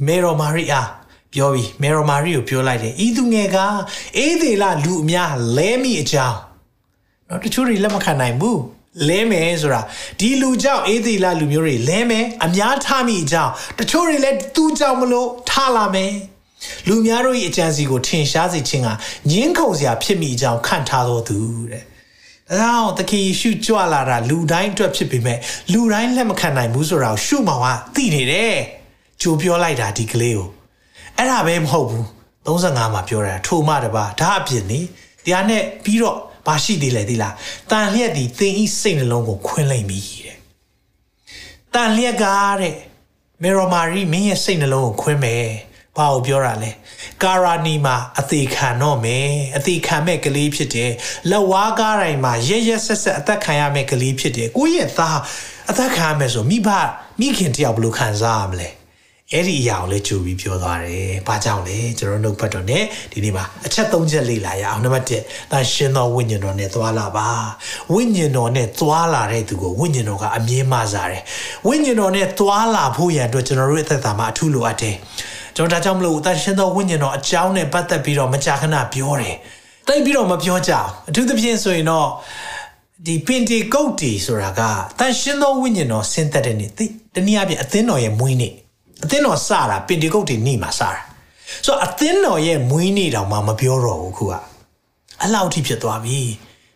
Speaker 2: မေရောမာရီအားပြောပြီးမေရောမာရီကိုပြောလိုက်တယ်ဤသူငယ်ကအေးသေးလားလူအများလဲမိအကြောင်းနော်တချို့တွေလက်မခံနိုင်ဘူး လဲမယ်ဆိုတာဒီလူကြောင့်အေးသေးလားလူမျိုးတွေလဲမယ်အများထားမိအကြောင်းတချို့တွေလည်းသူ့ကြောင့်မလို့ထားလာမယ်လူများတို့၏အကြံစီကိုထင်ရှားစေခြင်းကညင်းခုန်စရာဖြစ်မိအကြောင်းခံထားတော်သူတဲ့။ဒါကြောင့်သခင်ယေရှုကြွလာတာလူတိုင်းအတွက်ဖြစ်ပေမဲ့လူတိုင်းလက်မခံနိုင်ဘူးဆိုတာကိုရှုမောင်ကသိနေတယ်။ကြိုပြောလိုက်တာဒီကလေးကို။အဲ့ဒါပဲမဟုတ်ဘူး။35မှာပြောတာထိုမှတပါဒါအပြင်နေတရားနဲ့ပြီးတော့ ဘာရှိသေးလဲသိလား။တန်လျက်ဒီသင်ဤစိတ်နှလုံးကိုခွင်းလိုက်ပြီတဲ့။တန်လျက်ကားတဲ့မေရိုမာရီမင်းရဲ့စိတ်နှလုံးကိုခွင်းမယ်။ဘာကိုပြောတာလဲကာရာနီမှာအသေးခံတော့မယ်အသေးခံမဲ့ကလေးဖြစ်တယ်လက်ဝါးကားတိုင်းမှာရရဆက်ဆက်အသက်ခံရမဲ့ကလေးဖြစ်တယ်ကိုယ့်ရဲ့သားအသက်ခံရမယ်ဆိုမိဘမိခင်တယောက်ဘယ်လိုခံစားရမလဲ အဲ့ဒီအရာကိုလည်းကြိုပြီးပြောသွားတယ်။ဘာကြောင့်လဲကျွန်တော်နှုတ်ဖတ်တော်နဲ့ဒီနေ့မှာအချက်၃ချက်လေ့လာရအောင်နံပါတ်1ဒါရှင်တော်ဝိညာဉ်တော်နဲ့သွားလာပါ။ဝိညာဉ်တော်နဲ့သွားလာတဲ့သူကိုဝိညာဉ်တော်ကအမြင်မှစားတယ်။ဝိညာဉ်တော်နဲ့သွားလာဖို့ရန်အတွက်ကျွန်တော်တို့အသက်တာမှာအထူးလိုအပ်တယ်။ကျွန်တော်ဒါကြောင့်မလို့တန်ရှင်သောဝိညာဉ်တော်အကြောင်းနဲ့ပတ်သက်ပြီးတော့မကြာခဏပြောတယ်တိတ်ပြီးတော့မပြောကြအောင်အထူးသဖြင့်ဆိုရင်တော့ဒီပင်တီကုတ်တီဆိုတာကတန်ရှင်သောဝိညာဉ်တော်ဆင်းသက်တဲ့နေ့တနည်းအားဖြင့်အသင်းတော်ရဲ့မွေးနေ့ အသင်းတော်စတာပင်တီကုတ်တီနေ့မှာစတာဆိုတော့အသင်းတော်ရဲ့မွေးနေ့တောင်မှမပြောတော့ဘူးခုကအလောက်ထိဖြစ်သွားပြီ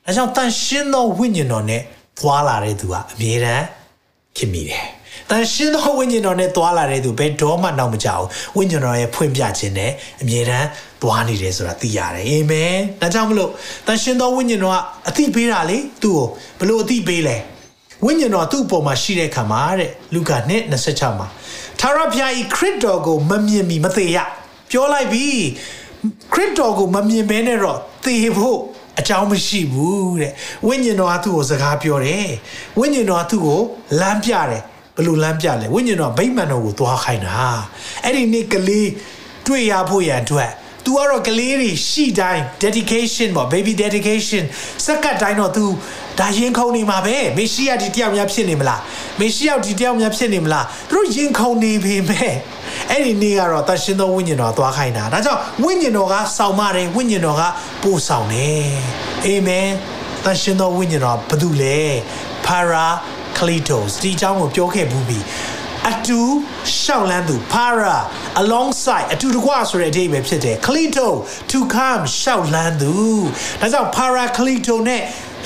Speaker 2: ဒါကြောင့်တန်ရှင်သောဝိညာဉ်တော်နဲ့ပွာလာတဲ့သူကအမြဲတမ်းခင်မိတယ်တန်ရှင်းသောဝိညာဉ်တော်နဲ့တွာလာတဲ့သူဘယ်တော့မှနောက်မကြောက်ဝိညာဉ်တော်ရဲ့ဖွင့်ပြခြင်းနဲ့အမြဲတမ်းတွာနေတယ်ဆိုတာသိရတယ်အာမင်ဒါကြောင့်မလို့တန်ရှင်းသောဝိညာဉ်တော်ကအသိပေးတာလေသူ့ကိုဘလို့အသိပေးလဲ ဝိညာဉ်တော်သူ့အပေါ်မှာရှိတဲ့ခါမှာတဲ့လူကာနဲ့26မှာသာရဖျားဤခရစ်တော်ကိုမမြင်မီမသေးရပြောလိုက်ပြီခရစ်တော်ကိုမမြင်ဘဲနဲ့တော့သေဖို့အကြောင်းမရှိဘူးတဲ့ဝိညာဉ်တော်ကသူ့ကိုစကားပြောတယ်ဝိညာဉ်တော်ကသူ့ကိုလမ်းပြတယ်ဘလို့လမ်းပြလဲဝိညာဉ်တော်ဗိမာန်တော်ကိုသွားခိုင်းတာအဲ့ဒီနေ့ကလေးတွေ့ရဖို့ရန်အတွက် तू ကတော့ကလေးတွေရှိတိုင်း dedication ပေါ့ baby dedication စက္ကတ်တိုင်းတော့ तू ဒါရင်ခုန်နေမှာပဲမေရှိယဒီတယောက်များဖြစ်နေမလားမေရှိယဒီတယောက်များဖြစ်နေမလားသူတို့ရင်ခုန်နေပေမဲ့အဲ့ဒီနေ့ကတော့တရှင်သောဝိညာဉ်တော်သွားခိုင်းတာဒါကြောင့်ဝိညာဉ်တော်ကစောင့်မတယ်ဝိညာဉ်တော်ကပို့ဆောင်တယ်အာမင်တရှင်သောဝိညာဉ်တော်ဘာလို့လဲ para Cletos ဒီအကြောင်းကိုပြောခဲ့ဘူးပြီ အတူရှောက်လန်းသူ para alongside အတူတကွဆိုတဲ့အဓိပ္ပာယ်ဖြစ်တယ် Cleto to come ရှောက်လန်းသူဒါကြောင့် para Cleto နဲ့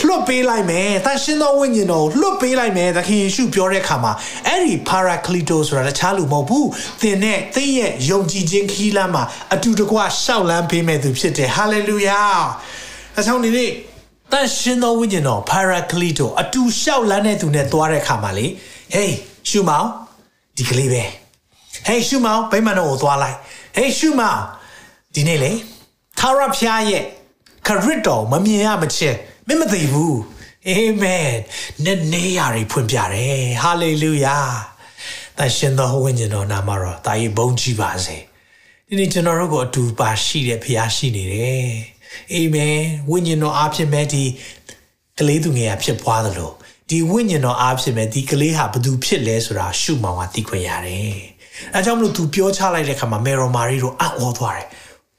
Speaker 2: လွတ်ပေးလိုက်မယ်။တန်ရှင်းသောဝိညာဉ်တော်လွတ်ပေးလိုက်မယ်။သခင်ယေရှုပြောတဲ့အခါမှာအဲ့ဒီ paraclito ဆိုတာတခြားလူမဟုတ်ဘူး။သင်နဲ့သင်ရဲ့ယုံကြည်ခြင်းခီးလမ်းမှာအတူတကွရှောက်လန်းပေးမယ်သူဖြစ်တယ်။ hallelujah ။အဆောင်နေနေတန်ရှင်သောဝိညာဉ်တော် Paracleto အတူလျှောက်လန်းတဲ့သူနဲ့သွားတဲ့အခါမှာလေ Hey ရှုမောင် ဒီကလေးပဲ Hey ရှုမောင်ဗိမာန်တော်ကိုသွားလိုက် Hey ရှုမောင်ဒီနေ့လေသာရဖျားရဲ့ခရစ်တော်မမြင်ရမချင်းမမသိဘူးအာမင်နဲ့နေရတွေဖွင့်ပြတယ်ဟာလေလုယာတန်ရှင်သောဝိညာဉ်တော်နာမတော်တာကြီးဘုန်းကြီးပါစေဒီနေ့ကျွန်တော်တို့ကိုအတူပါရှိတဲ့ဖျားရှိနေတယ်အာမင်ဝိညာဉ်တော်အားဖြင့်ပဲဒီကလေးသူငယ်ကဖြစ်ပွားသလို ဒီဝိညာဉ်တော်အားဖြင့်ပဲဒီကလေးဟာဘသူဖြစ်လဲဆိုတာရှုမောင်ကသိခွင့်ရတယ်အဲကြောင့်မလို့သူပြောချလိုက်တဲ့ခါမှာမေရိုမာရီတို့အံ့ဩသွားတယ်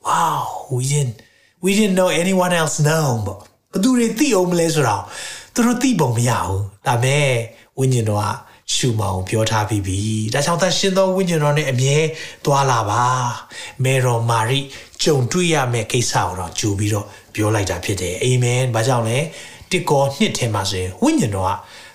Speaker 2: wow we didn't we didn't know anyone else know ဘသူတွေသိအောင်မလဲဆိုတော့သူတို့သိပုံမရဘူးဒါမဲ့ဝိညာဉ်တော်ကရှုမောင်ပြောထားပြီးပြီဒါကြောင့်သရှင်သောဝိညာဉ်တော်နဲ့အမြဲသွားလာပါမေရောမာရိကြုံတွေ့ရမယ့်ကိစ္စကိုတော့ကြိုပြီးတော့ပြောလိုက်တာဖြစ်တယ်အာမင်ဘာကြောင့်လဲ တစ်ကောနှစ်ထဲမှာဆိုရင်ဝိညာဉ်တော်က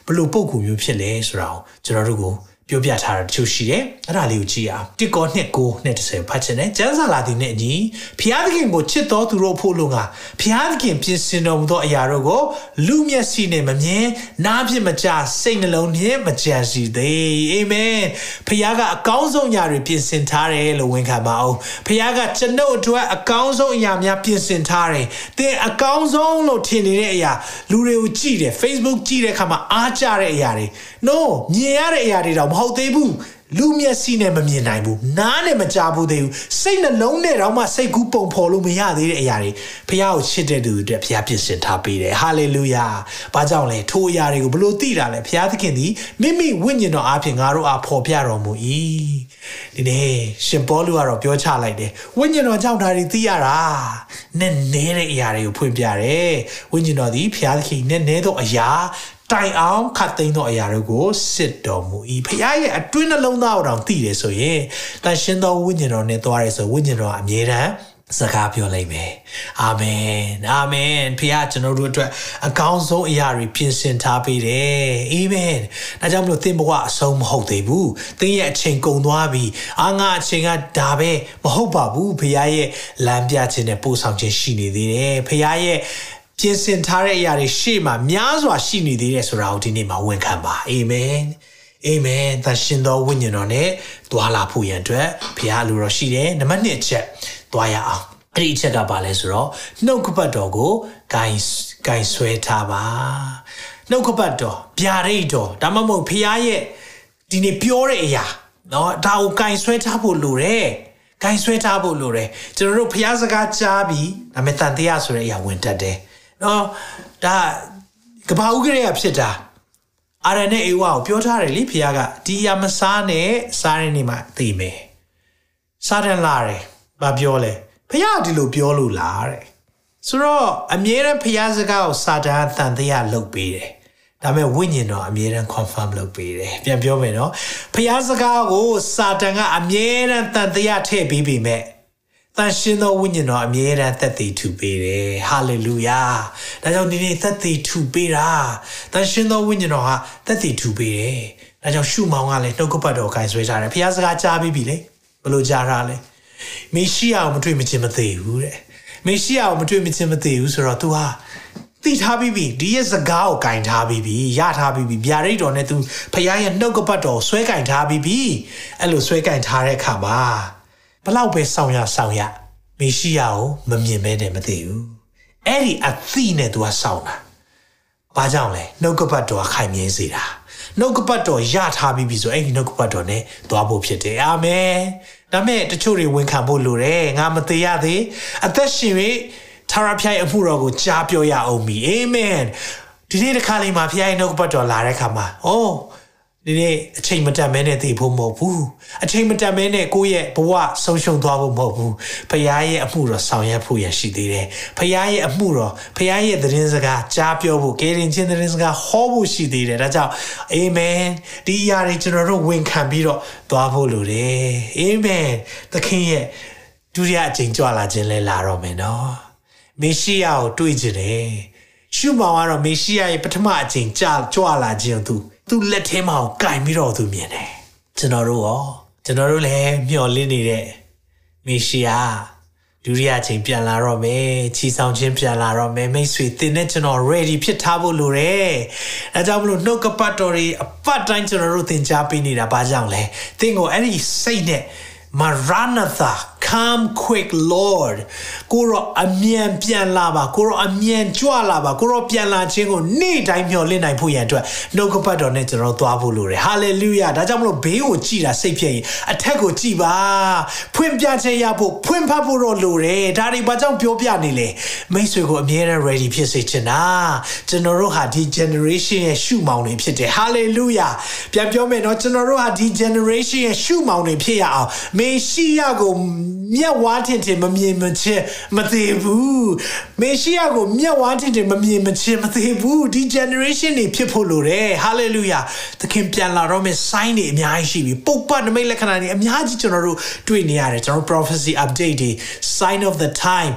Speaker 2: ဘလို့ပုံကူမျိုးဖြစ်လဲဆိုတာကိုကျွန်တော်တို့ကို ပြောပြထားတာတချို့ရှိတယ်အဲ့ဒါလေးကိုကြည့်အောင်တစ်ကောနှစ်ကိုနှစ်30ဖတ်ချင်တယ်ကျမ်းစာလာသည်နဲ့အညီဖျားသခင်ကိုချစ်တော်သူတို့ဖို့လို့ကဖျားသခင်ပြင်ဆင်တော်မူသောအရာတို့ကိုလူမျက်စိနဲ့မမြင်နားဖြင့်မကြားစိတ်နှလုံးဖြင့်မကြံစီသေးအာမင်ဖျားကအကောင်းဆုံးအရာတွေပြင်ဆင်ထားတယ်လို့ဝန်ခံပါအောင်ဖျားကကျွန်ုပ်အတွက်အကောင်းဆုံးအရာများပြင်ဆင်ထားတယ်သင်အကောင်းဆုံးလို့ထင်နေတဲ့အရာလူတွေကိုကြည့်တယ် Facebook ကြည့်တဲ့အခါမှာအားကြတဲ့အရာတွေ no မြင်ရတဲ့အရာတွေတော့မဟုတ်သေးဘူးလူမျက်စိနဲ့မမြင်နိုင်ဘူးနားနဲ့မကြားဘူးသေးဘူးစိတ်နှလုံးနဲ့တော့မှစိတ်ကူးပုံဖော်လို့မရသေးတဲ့အရာတွေဖခင်ကိုချစ်တဲ့သူတွေအတွက်ဖခင်ပြင်ဆင်ထားပေးတယ်ဟာလေလုယာဘာကြောင့်လဲထိုအရာတွေကိုဘလို့သိတာလဲဖခင်သခင်သည်မိမိဝိညာဉ်တော်အားဖြင့်ငါတို့အားဖော်ပြတော်မူ၏ဒီနေ့ရှင်ပေါလုကတော့ပြောချလိုက်တယ်ဝိညာဉ်တော်ကြောင့်ဒါတွေသိရတာနဲ့နဲတဲ့အရာတွေကိုဖွင့်ပြတယ်ဝိညာဉ်တော်သည်ဖခင်သခင်နဲ့နဲသောအရာ တိုင်အောင်ခတ်သိမ်းသောအရာတို့ကိုစစ်တော်မူ၏ဖခင်ရဲ့အတွင်းနှလုံးသားကိုတောင်သိတယ်ဆိုရင်တန်ရှင်သောဝိညာဉ်တော်နဲ့သွားရဲဆိုဝိညာဉ်တော်အမြဲတမ်းစကားပြောလိုက်မယ်အာမင်အာမင်ဖခင်ကျွန်တော်တို့အတွက်အကောင်းဆုံးအရာတွေပြင်ဆင်ထားပေးတယ်အာမင်ဒါကြောင့်မလို့သင်ဘဝအဆုံးမဟုတ်သေးဘူးသင်ရဲ့အချိန်ကုန်သွားပြီအာငါအချိန်ကဒါပဲမဟုတ်ပါဘူးဖခင်ရဲ့လမ်းပြခြင်းနဲ့ပို့ဆောင်ခြင်းရှိနေသေးတယ်ဖခင်ရဲ့ ပြင်ဆင်ထားတဲ့အရာတွေရှေ့မှာများစွာရှိနေသေးတယ်ဆိုတာကိုဒီနေ့မှာဝန်ခံပါအာမင်အာမင်သရှင်တော်ဝိညာဉ်တော်နဲ့တွာလာဖို့ရန်အတွက်ဘုရားလူတော်ရှိတယ်နံပါတ်1ချက်တွာရအောင်အဲ့ဒီအချက်ကပါလဲဆိုတော့နှုတ်ကပတ်တော်ကိုဂိုင်းဂိုင်းဆွဲထားပါနှုတ်ကပတ်တော်ဗျာဒိတ်တော်ဒါမှမဟုတ်ဘုရားရဲ့ဒီနေ့ပြောတဲ့အရာเนาะဒါကိုဂိုင်းဆွဲထားဖို့လိုတယ်ဂိုင်းဆွဲထားဖို့လိုတယ်ကျွန်တော်တို့ဘုရားစကားကြားပြီးဒါပေမဲ့တန်တရားဆိုတဲ့အရာဝင်တတ်တယ် နော်ဒါကဘာဥကရေကဖြစ်တာအာရနဲ့အေဝါကိုပြောထားတယ်လေဖခင်ကဒီအမစားနဲ့စားရနေမှာသိမယ်စားတယ်လာတယ်ဘာပြောလဲဖခင်ကဒီလိုပြောလို့လားတဲ့ဆိုတော့အမြဲတမ်းဖခင်စကားကိုစာတန်တန်တရားလုပ်ပေးတယ်ဒါပေမဲ့ဝိညာဉ်တော်အမြဲတမ်း confirm လုပ်ပေးတယ်ပြန်ပြောမယ်နော်ဖခင်စကားကိုစာတန်ကအမြဲတမ်းတန်တရားထည့်ပေးပေမဲ့ တန်ရှင်သောဝိညာဉ်တော်အမြဲတမ်းသက်သေထူပေးတယ်ဟာလေလုယာဒါကြောင့်ဒီနေ့သက်သေထူပေးတာတန်ရှင်သောဝိညာဉ်တော်ဟာသက်သေထူပေးတယ်ဒါကြောင့်ရှုမောင်ကလည်းနှုတ်ကပတ်တော်ကိုင်ဆွဲထားတယ်ဖခင်စကားကြားပြီးပြီလေဘယ်လိုကြားထားလဲမေရှိယကိုမတွေ့မချင်းမသေးဘူးတဲ့မေရှိယကိုမတွေ့မချင်းမသေးဘူးဆိုတော့ तू ဟာသိထားပြီးပြီဒီရဲ့စကားကိုကင်ထားပြီးပြီရထားပြီးပြီဗျာဒိတ်တော်နဲ့ तू ဖခင်ရဲ့နှုတ်ကပတ်တော်ဆွဲကင်ထားပြီးပြီအဲ့လိုဆွဲကင်ထားတဲ့အခါမှာ ဘလောက်ပဲဆောင်ရဆောင်ရမေရှိယကိုမမြင်မဲနဲ့မသိဘူးအဲ့ဒီအသိနဲ့သူကဆောင်တာဘာကြောင့်လဲနှုတ်ကပတ်တော်ခိုင်မြဲစေတာနှုတ်ကပတ်တော်ရထားပြီးပြီဆိုအဲ့ဒီနှုတ်ကပတ်တော်နဲ့သွားဖို့ဖြစ်တယ်အာမင်ဒါမဲ့တချို့တွေဝန်ခံဖို့လိုတယ်ငါမသေးရသေးအသက်ရှင်၍ထာဝရဘုရားရဲ့အမှုတော်ကိုကြားပြောရအောင်မီအာမင်ဒီနေ့တစ်ခါလေးမှာဘုရားရဲ့နှုတ်ကပတ်တော်လာတဲ့အခါမှာအိုး ဒီနေ့အချိန်မတန်မဲနဲ့သိဖို့မဟုတ်ဘူးအချိန်မတန်မဲနဲ့ကိုယ့်ရဲ့ဘဝဆုံးရှုံးသွားဖို့မဟုတ်ဘူးဖခင်ရဲ့အမှုတော်ဆောင်ရွက်ဖို့ရရှိသေးတယ်ဖခင်ရဲ့အမှုတော်ဖခင်ရဲ့သတင်းစကားကြားပြောဖို့ကယ်တင်ခြင်းသတင်းစကားဟောဖို့ရှိသေးတယ်ဒါကြောင့်အာမင်ဒီအရာတွေကျွန်တော်တို့ဝန်ခံပြီးတော့သွားဖို့လိုတယ်အာမင်သခင်ရဲ့ဒုတိယအချိန်ကြွလာခြင်းလဲလာတော့မယ်နော်မေရှိယကိုတွေ့ကြတယ်ရှုမောင်ကတော့မေရှိယရဲ့ပထမအချိန်ကြကြွလာခြင်းသူ သူ့လက်ထဲမှာကင်ပြီးတော့သူမြင်တယ်ကျွန်တော်တို့ရောကျွန်တော်တို့လည်းမျှော်လင့်နေတဲ့မေရှိယဒုတိယချိန်ပြန်လာတော့မယ်ချီဆောင်ခြင်းပြန်လာတော့မယ်မိတ်ဆွေတင်နဲ့ကျွန်တော် ready ဖြစ်ထားဖို့လိုတယ်အဲကြောင့်မလို့နှုတ်ကပတ်တော်တွေအပတ်တိုင်းကျွန်တော်တို့သင်ကြားပေးနေတာဘာကြောင့်လဲသင်ကိုအဲ့ဒီစိတ်နဲ့ Maranatha come quick lord ကိုရောအမြန်ပြန်လာပါကိုရောအမြန်ကြွလာပါကိုရောပြန်လာခြင်းကိုနေ့တိုင်းမျှော်လင့်နိုင်ဖို့ရန်အတွက်နှုတ်ကပတ်တော်နဲ့ကျွန်တော်သွားဖို့လိုတယ် hallelujah ဒါကြောင့်မလို့ဘေးကိုကြည်တာစိတ်ဖြစ်ရင်အထက်ကိုကြည်ပါဖွင့်ပြခြင်းရဖို့ဖွင့်ဖတ်ဖို့တော့လိုတယ်ဒါတွေဘာကြောင့်ပြောပြနေလဲမိတ်ဆွေကိုအမြဲတမ်း ready ဖြစ်စေချင်တာကျွန်တော်တို့ဟာဒီ generation ရဲ့ရှုမောင်တွေဖြစ်တယ် hallelujah ပြန်ပြောမယ်နော်ကျွန်တော်တို့ဟာဒီ generation ရဲ့ရှုမောင်တွေဖြစ်ရအောင်မေရှိယကိုမြက်ဝါးထင်ထင်မမြင်မချင်းမသေးဘူးမေရှိယကိုမြက်ဝါးထင်ထင်မမြင်မချင်းမသေးဘူးဒီ generation တွေဖြစ်ဖို့လိုတယ် hallelujah သခင်ပြန်လာတော့မယ့် sign တွေအများကြီးရှိပြီပုပ္ပနမိတ်လက္ခဏာတွေအများကြီးကျွန်တော်တို့တွေ့နေရတယ်ကျွန်တော် prophecy update တွေ sign of the time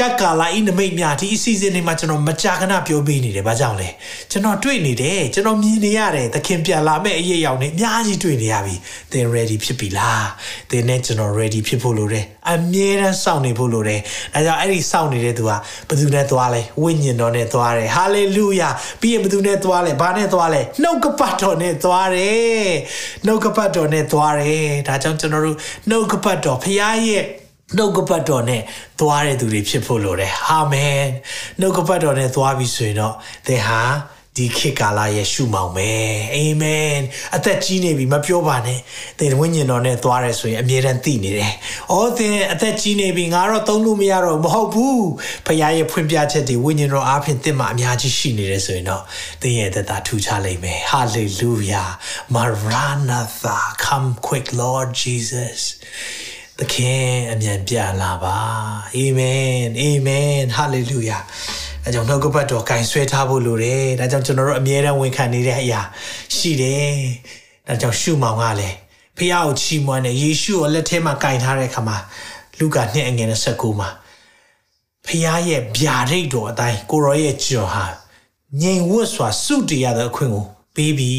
Speaker 2: ကတ်ကာလာဤနမိတ်များဒီအစီအစဉ်တွေမှာကျွန်တော်မကြာခဏပြောပေးနေတယ်ဘာကြောင့်လဲကျွန်တော်တွေ့နေတယ်ကျွန်တော်မြင်နေရတယ်သခင်ပြန်လာမဲ့အရေးရောက်နေအများကြီးတွေ့နေရပြီသင် ready ဖြစ်ပြီလားသင်နဲ့ကျွန်တော် ready ဖြစ်ဖို့လိုတယ်အမြဲတမ်းစောင့်နေဖို့လိုတယ်ဒါကြောင့်အဲ့ဒီစောင့်နေတဲ့သူကဘယ်သူနဲ့သွားလဲဝိညာဉ်တော်နဲ့သွားတယ် hallelujah ပြီးရင်ဘယ်သူနဲ့သွားလဲဘာနဲ့သွားလဲနှုတ်ကပတ်တော်နဲ့သွားတယ်နှုတ်ကပတ်တော်နဲ့သွားတယ်ဒါကြောင့်ကျွန်တော်တို့နှုတ်ကပတ်တော်ဖခင်ရဲ့ နှုတ်ကပတ်တော်နဲ့သွားတဲ့သူတွေဖြစ်ဖို့လိုတယ်အာမင်နှုတ်ကပတ်တော်နဲ့သွားပြီဆိုရင်တော့သင်ဟာဒီခေတ်ကာလရဲ့ရှုမောင်ပဲအာမင်အသက်ကြီးနေပြီမပြောပါနဲ့သင်ဝိညာဉ်တော်နဲ့သွားရဲဆိုရင်အမြဲတမ်းသိနေတယ်။အော်သင်အသက်ကြီးနေပြီငါတော့သုံးလို့မရတော့မဟုတ်ဘူး။ဖခင်ရဲ့ဖွင့်ပြချက်တွေဝိညာဉ်တော်အားဖြင့်သင်မှာအများကြီးရှိနေတယ်ဆိုရင်တော့သင်ရဲ့သက်တာထူခြားလိမ့်မယ်။ Hallelujah Maranatha come quick Lord Jesus သခင်အမြန်ပြန်လာပါအာမင်အာမင်ဟာလေလုယာအဲကြောင့်နှုတ်ကပတ်တော်ကင်ဆွဲထားဖို့လိုတယ်ဒါကြောင့်ကျွန်တော်တို့အမြဲတမ်းဝန်ခံနေတဲ့အရာရှိတယ်ဒါကြောင့်ရှုမောင်ကလည်းဖះကိုချီးမွမ်းတယ်ယေရှုကိုလက်ထဲမှာကင်ထားတဲ့အခါမှာလူကာနှစ်အငယ်29မှာဖះရဲ့ဗျာဒိတ်တော်အတိုင်းကိုရောရဲ့ကြော်ဟာငြိမ်ဝတ်စွာစုတည်ရတဲ့အခွင့်ကိုပေးပြီ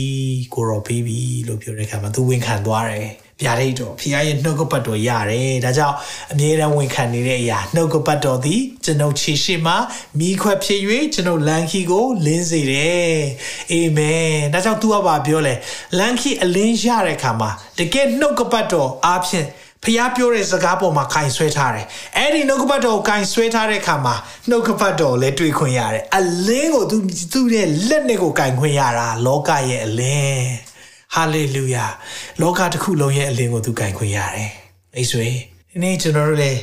Speaker 2: ကိုရောပေးပြီလို့ပြောတဲ့အခါမှာသူဝန်ခံသွားတယ် ဗျာဒိတ်တော်ဖခင်ရဲ့နှုတ်ကပတ်တော်ရတယ်ဒါကြောင့်အမြဲတမ်းဝန်ခံနေတဲ့အရာနှုတ်ကပတ်တော်သည်ကျွန်ုပ်ခြေရှိမှမိခွက်ဖြစ်၍ကျွန်ုပ်လမ်းခီကိုလင်းစေတယ်အာမင်ဒါကြောင့်သူကပါပြောလဲလမ်းခီအလင်းရတဲ့အခါမှာတကယ်နှုတ်ကပတ်တော်အားဖြင့်ဖျားပြောတဲ့စကားပေါ်မှာကင်ဆွဲထားတယ်။အဲ့ဒီနှုတ်ကပတ်တော်ကိုကင်ဆွဲထားတဲ့အခါမှာနှုတ်ကပတ်တော်လည်းတွေ့ခွင့်ရတယ်။အလင်းကိုသူသူ့ရဲ့လက်နဲ့ကိုကင်ခွင့်ရတာလောကရဲ့အလင်း။ ဟာလေလုယာ။လောကတစ်ခုလုံးရဲ့အလင်းကိုသူကင်ခွင့်ရတယ်။မိတ်ဆွေဒီနေ့ကျွန်တော်တို့လည်း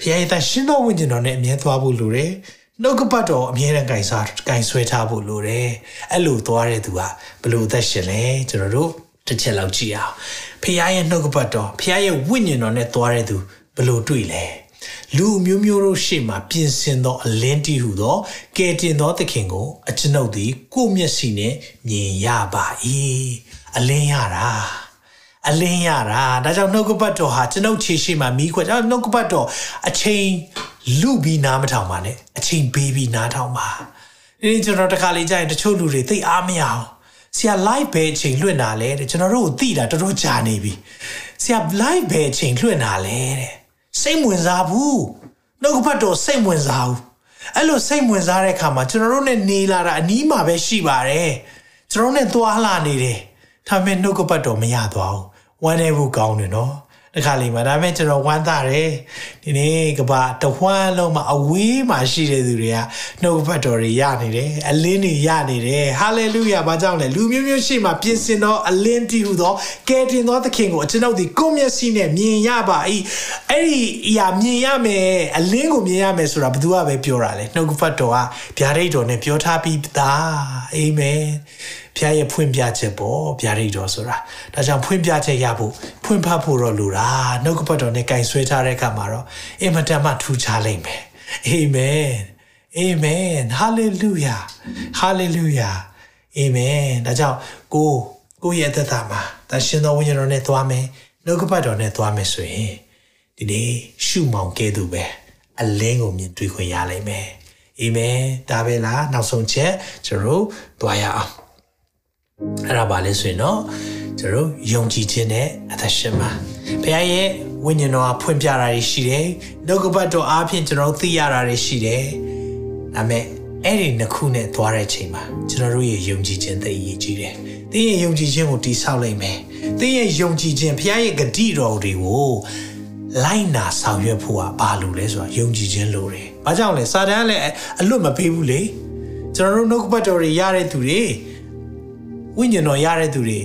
Speaker 2: ဖျားရဲ့တရှင်တော်ဝိညာဉ်တော်နဲ့အမြဲသွားဖို့လိုတယ်။နှုတ်ကပတ်တော်အမြဲတမ်းကင်စားကင်ဆွဲထားဖို့လိုတယ်။အဲ့လိုသွားတဲ့သူကဘလို့သက်ရှင်လဲကျွန်တော်တို့တစ်ချက်လောက်ကြည့်အောင်ဖခင်ရဲ့နှုတ်ကပတ်တော်ဖခင်ရဲ့ဝိညာဉ်တော်နဲ့သွားတဲ့သူဘလို့တွေ့လဲလူမျိုးမျိုးတို့ရှေ့မှာပြင်ဆင်သောအလင်းတီဟုသောကဲတင်သောသခင်ကိုအကျွန်ုပ်သည်ကိုယ့်မျက်စိနဲ့မြင်ရပါ၏ အလင်းရတာအလင်းရတာဒါကြောင့်နှုတ်ကပတ်တော်ဟာကျွန်ုပ်ခြေရှိမှမိခွက်ဒါနှုတ်ကပတ်တော်အချိန်လူပြီးနားမထောင်ပါနဲ့အချိန်ပေးပြီးနားထောင်ပါဒီကျွန်တော်တခါလေကြာရင်တချို့လူတွေသိအားမရအောင်ဆရာ live ပဲအချိန်လွှင့်တာလဲတဲ့ကျွန်တော်တို့ကိုသိတာတော်တော်ကြာနေပြီဆရာ live ပဲအချိန်လွှင့်တာလဲတဲ့စိတ်ဝင်စားဘူးနှုတ်ကပတ်တော်စိတ်ဝင်စားဘူးအဲ့လိုစိတ်ဝင်စားတဲ့အခါမှာကျွန်တော်တို့ ਨੇ နေလာတာအနီးမှာပဲရှိပါတယ်ကျွန်တော်တို့ ਨੇ သွားလာနေတယ် ဒါပေမဲ့နှုတ်ကပတ်တော်မရသွားဘူးဝမ်းနေဖို့ကောင်းတယ်နော်တခါလေးမှာဒါပေမဲ့ကျွန်တော်ဝမ်းသာတယ်ဒီနေ့ကဘာတဝမ်းလုံးမှာအဝေးမှာရှိတဲ့သူတွေကနှုတ်ဘတ်တော်တွေရနေတယ်အလင်းတွေရနေတယ်ဟာလေလုယာဘာကြောင့်လဲလူမျိုးမျိုးရှိမှပြင်ဆင်သောအလင်းတည်ဟူသောကယ်တင်သောသခင်ကိုကျွန်ုပ်ဒီကိုမျက်စိနဲ့မြင်ရပါ၏အဲ့ဒီအရာမြင်ရမယ်အလင်းကိုမြင်ရမယ်ဆိုတာဘယ်သူကပဲပြောတာလဲနှုတ်ဘတ်တော်ကဗျာဒိတ်တော်နဲ့ပြောထားပြီးသားအာမင် ဖခင်ရဲ့ဖွင့်ပြချက်ပေါ့ဗျာဒိတ်တော်ဆိုတာဒါကြောင့်ဖွင့်ပြချက်ရဖို့ဖွင့်ဖတ်ဖို့တော့လိုတာနှုတ်ကပတ်တော်နဲ့ကင်ဆွဲထားတဲ့အခါမှာတော့အင်မတန်မှထူးခြားလိမ့်မယ်အာမင်အာမင်ဟာလေလုယာဟာလေလုယာအာမင်ဒါကြောင့်ကိုကိုရဲ့အသက်တာမှာတန်ရှင်တော်ဝိညာဉ်တော်နဲ့သွားမယ်နှုတ်ကပတ်တော်နဲ့သွားမယ်ဆိုရင်ဒီနေ့ရှုမောင်ကဲသူပဲအလင်းကိုမြင်တွေ့ခွင့်ရလိမ့်မယ်အာမင်ဒါပဲလားနောက်ဆုံးချက်ကျွန်တော်တို့သွားရအောင် အဲ့ဒါပါလဲဆိုရင်တော့ကျွန်တော်ယုံကြည်ခြင်းနဲ့အသက်ရှင်ပါဘုရားရဲ့ဝိညာဉ်တော်ကဖွင့်ပြတာတွေရှိတယ်နှုတ်ကပတ်တော်အားဖြင့်ကျွန်တော်သိရတာတွေရှိတယ်ဒါပေမဲ့အဲ့ဒီနှစ်ခုနဲ့သွားတဲ့ချိန်မှာကျွန်တော်တို့ရဲ့ယုံကြည်ခြင်းသိအရေးကြီးတယ်။သင်ရဲ့ယုံကြည်ခြင်းကိုတိဆောက်လိုက်မယ်။သင်ရဲ့ယုံကြည်ခြင်းဘုရားရဲ့ဂတိတော်တွေကိုလိုက်နာဆောင်ရွက်ဖို့ကဘာလို့လဲဆိုတာယုံကြည်ခြင်းလိုတယ်။ဘာကြောင့်လဲစာတန်လည်းအလွတ်မပေးဘူးလေ။ကျွန်တော်တို့နှုတ်ကပတ်တော်တွေရတဲ့သူတွေ ဝိညာဉ်တော်ရတဲ့သူတွေ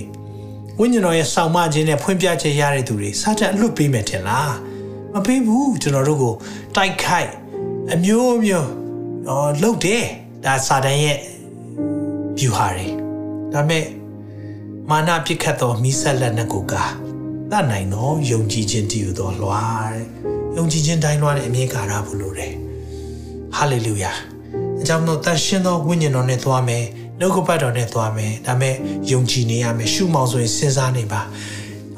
Speaker 2: ဝိညာဉ်တော်ရဲ့ဆောင်မခြင်းနဲ့ဖွင့်ပြချက်ရတဲ့သူတွေစာတန်အလွတ်ပေးမယ်ထင်လားမပေးဘူးကျွန်တော်တို့ကိုတိုက်ခိုက်အမျိုးမျိုးတော့လှုပ်တယ်ဒါစာတန်ရဲ့ view ဟာတွေဒါပေမဲ့မာနပြစ်ခတ်သောမိဆက်လက်နဲ့ကိုကတတ်နိုင်သောယုံကြည်ခြင်းတည်ယူသောလွှာတဲ့ယုံကြည်ခြင်းတိုင်းလွှာတဲ့အမြင်ကာရဖို့လိုတယ်ဟာလေလုယာအကြောင်းတော့တန်ရှင်သောဝိညာဉ်တော်နဲ့သွားမယ် နှုတ်ကပတ်တော်နဲ့သွားမယ်ဒါပေမဲ့ယုံကြည်နေရမယ်ရှုမောင်ဆိုရင်စဉ်းစားနေပါ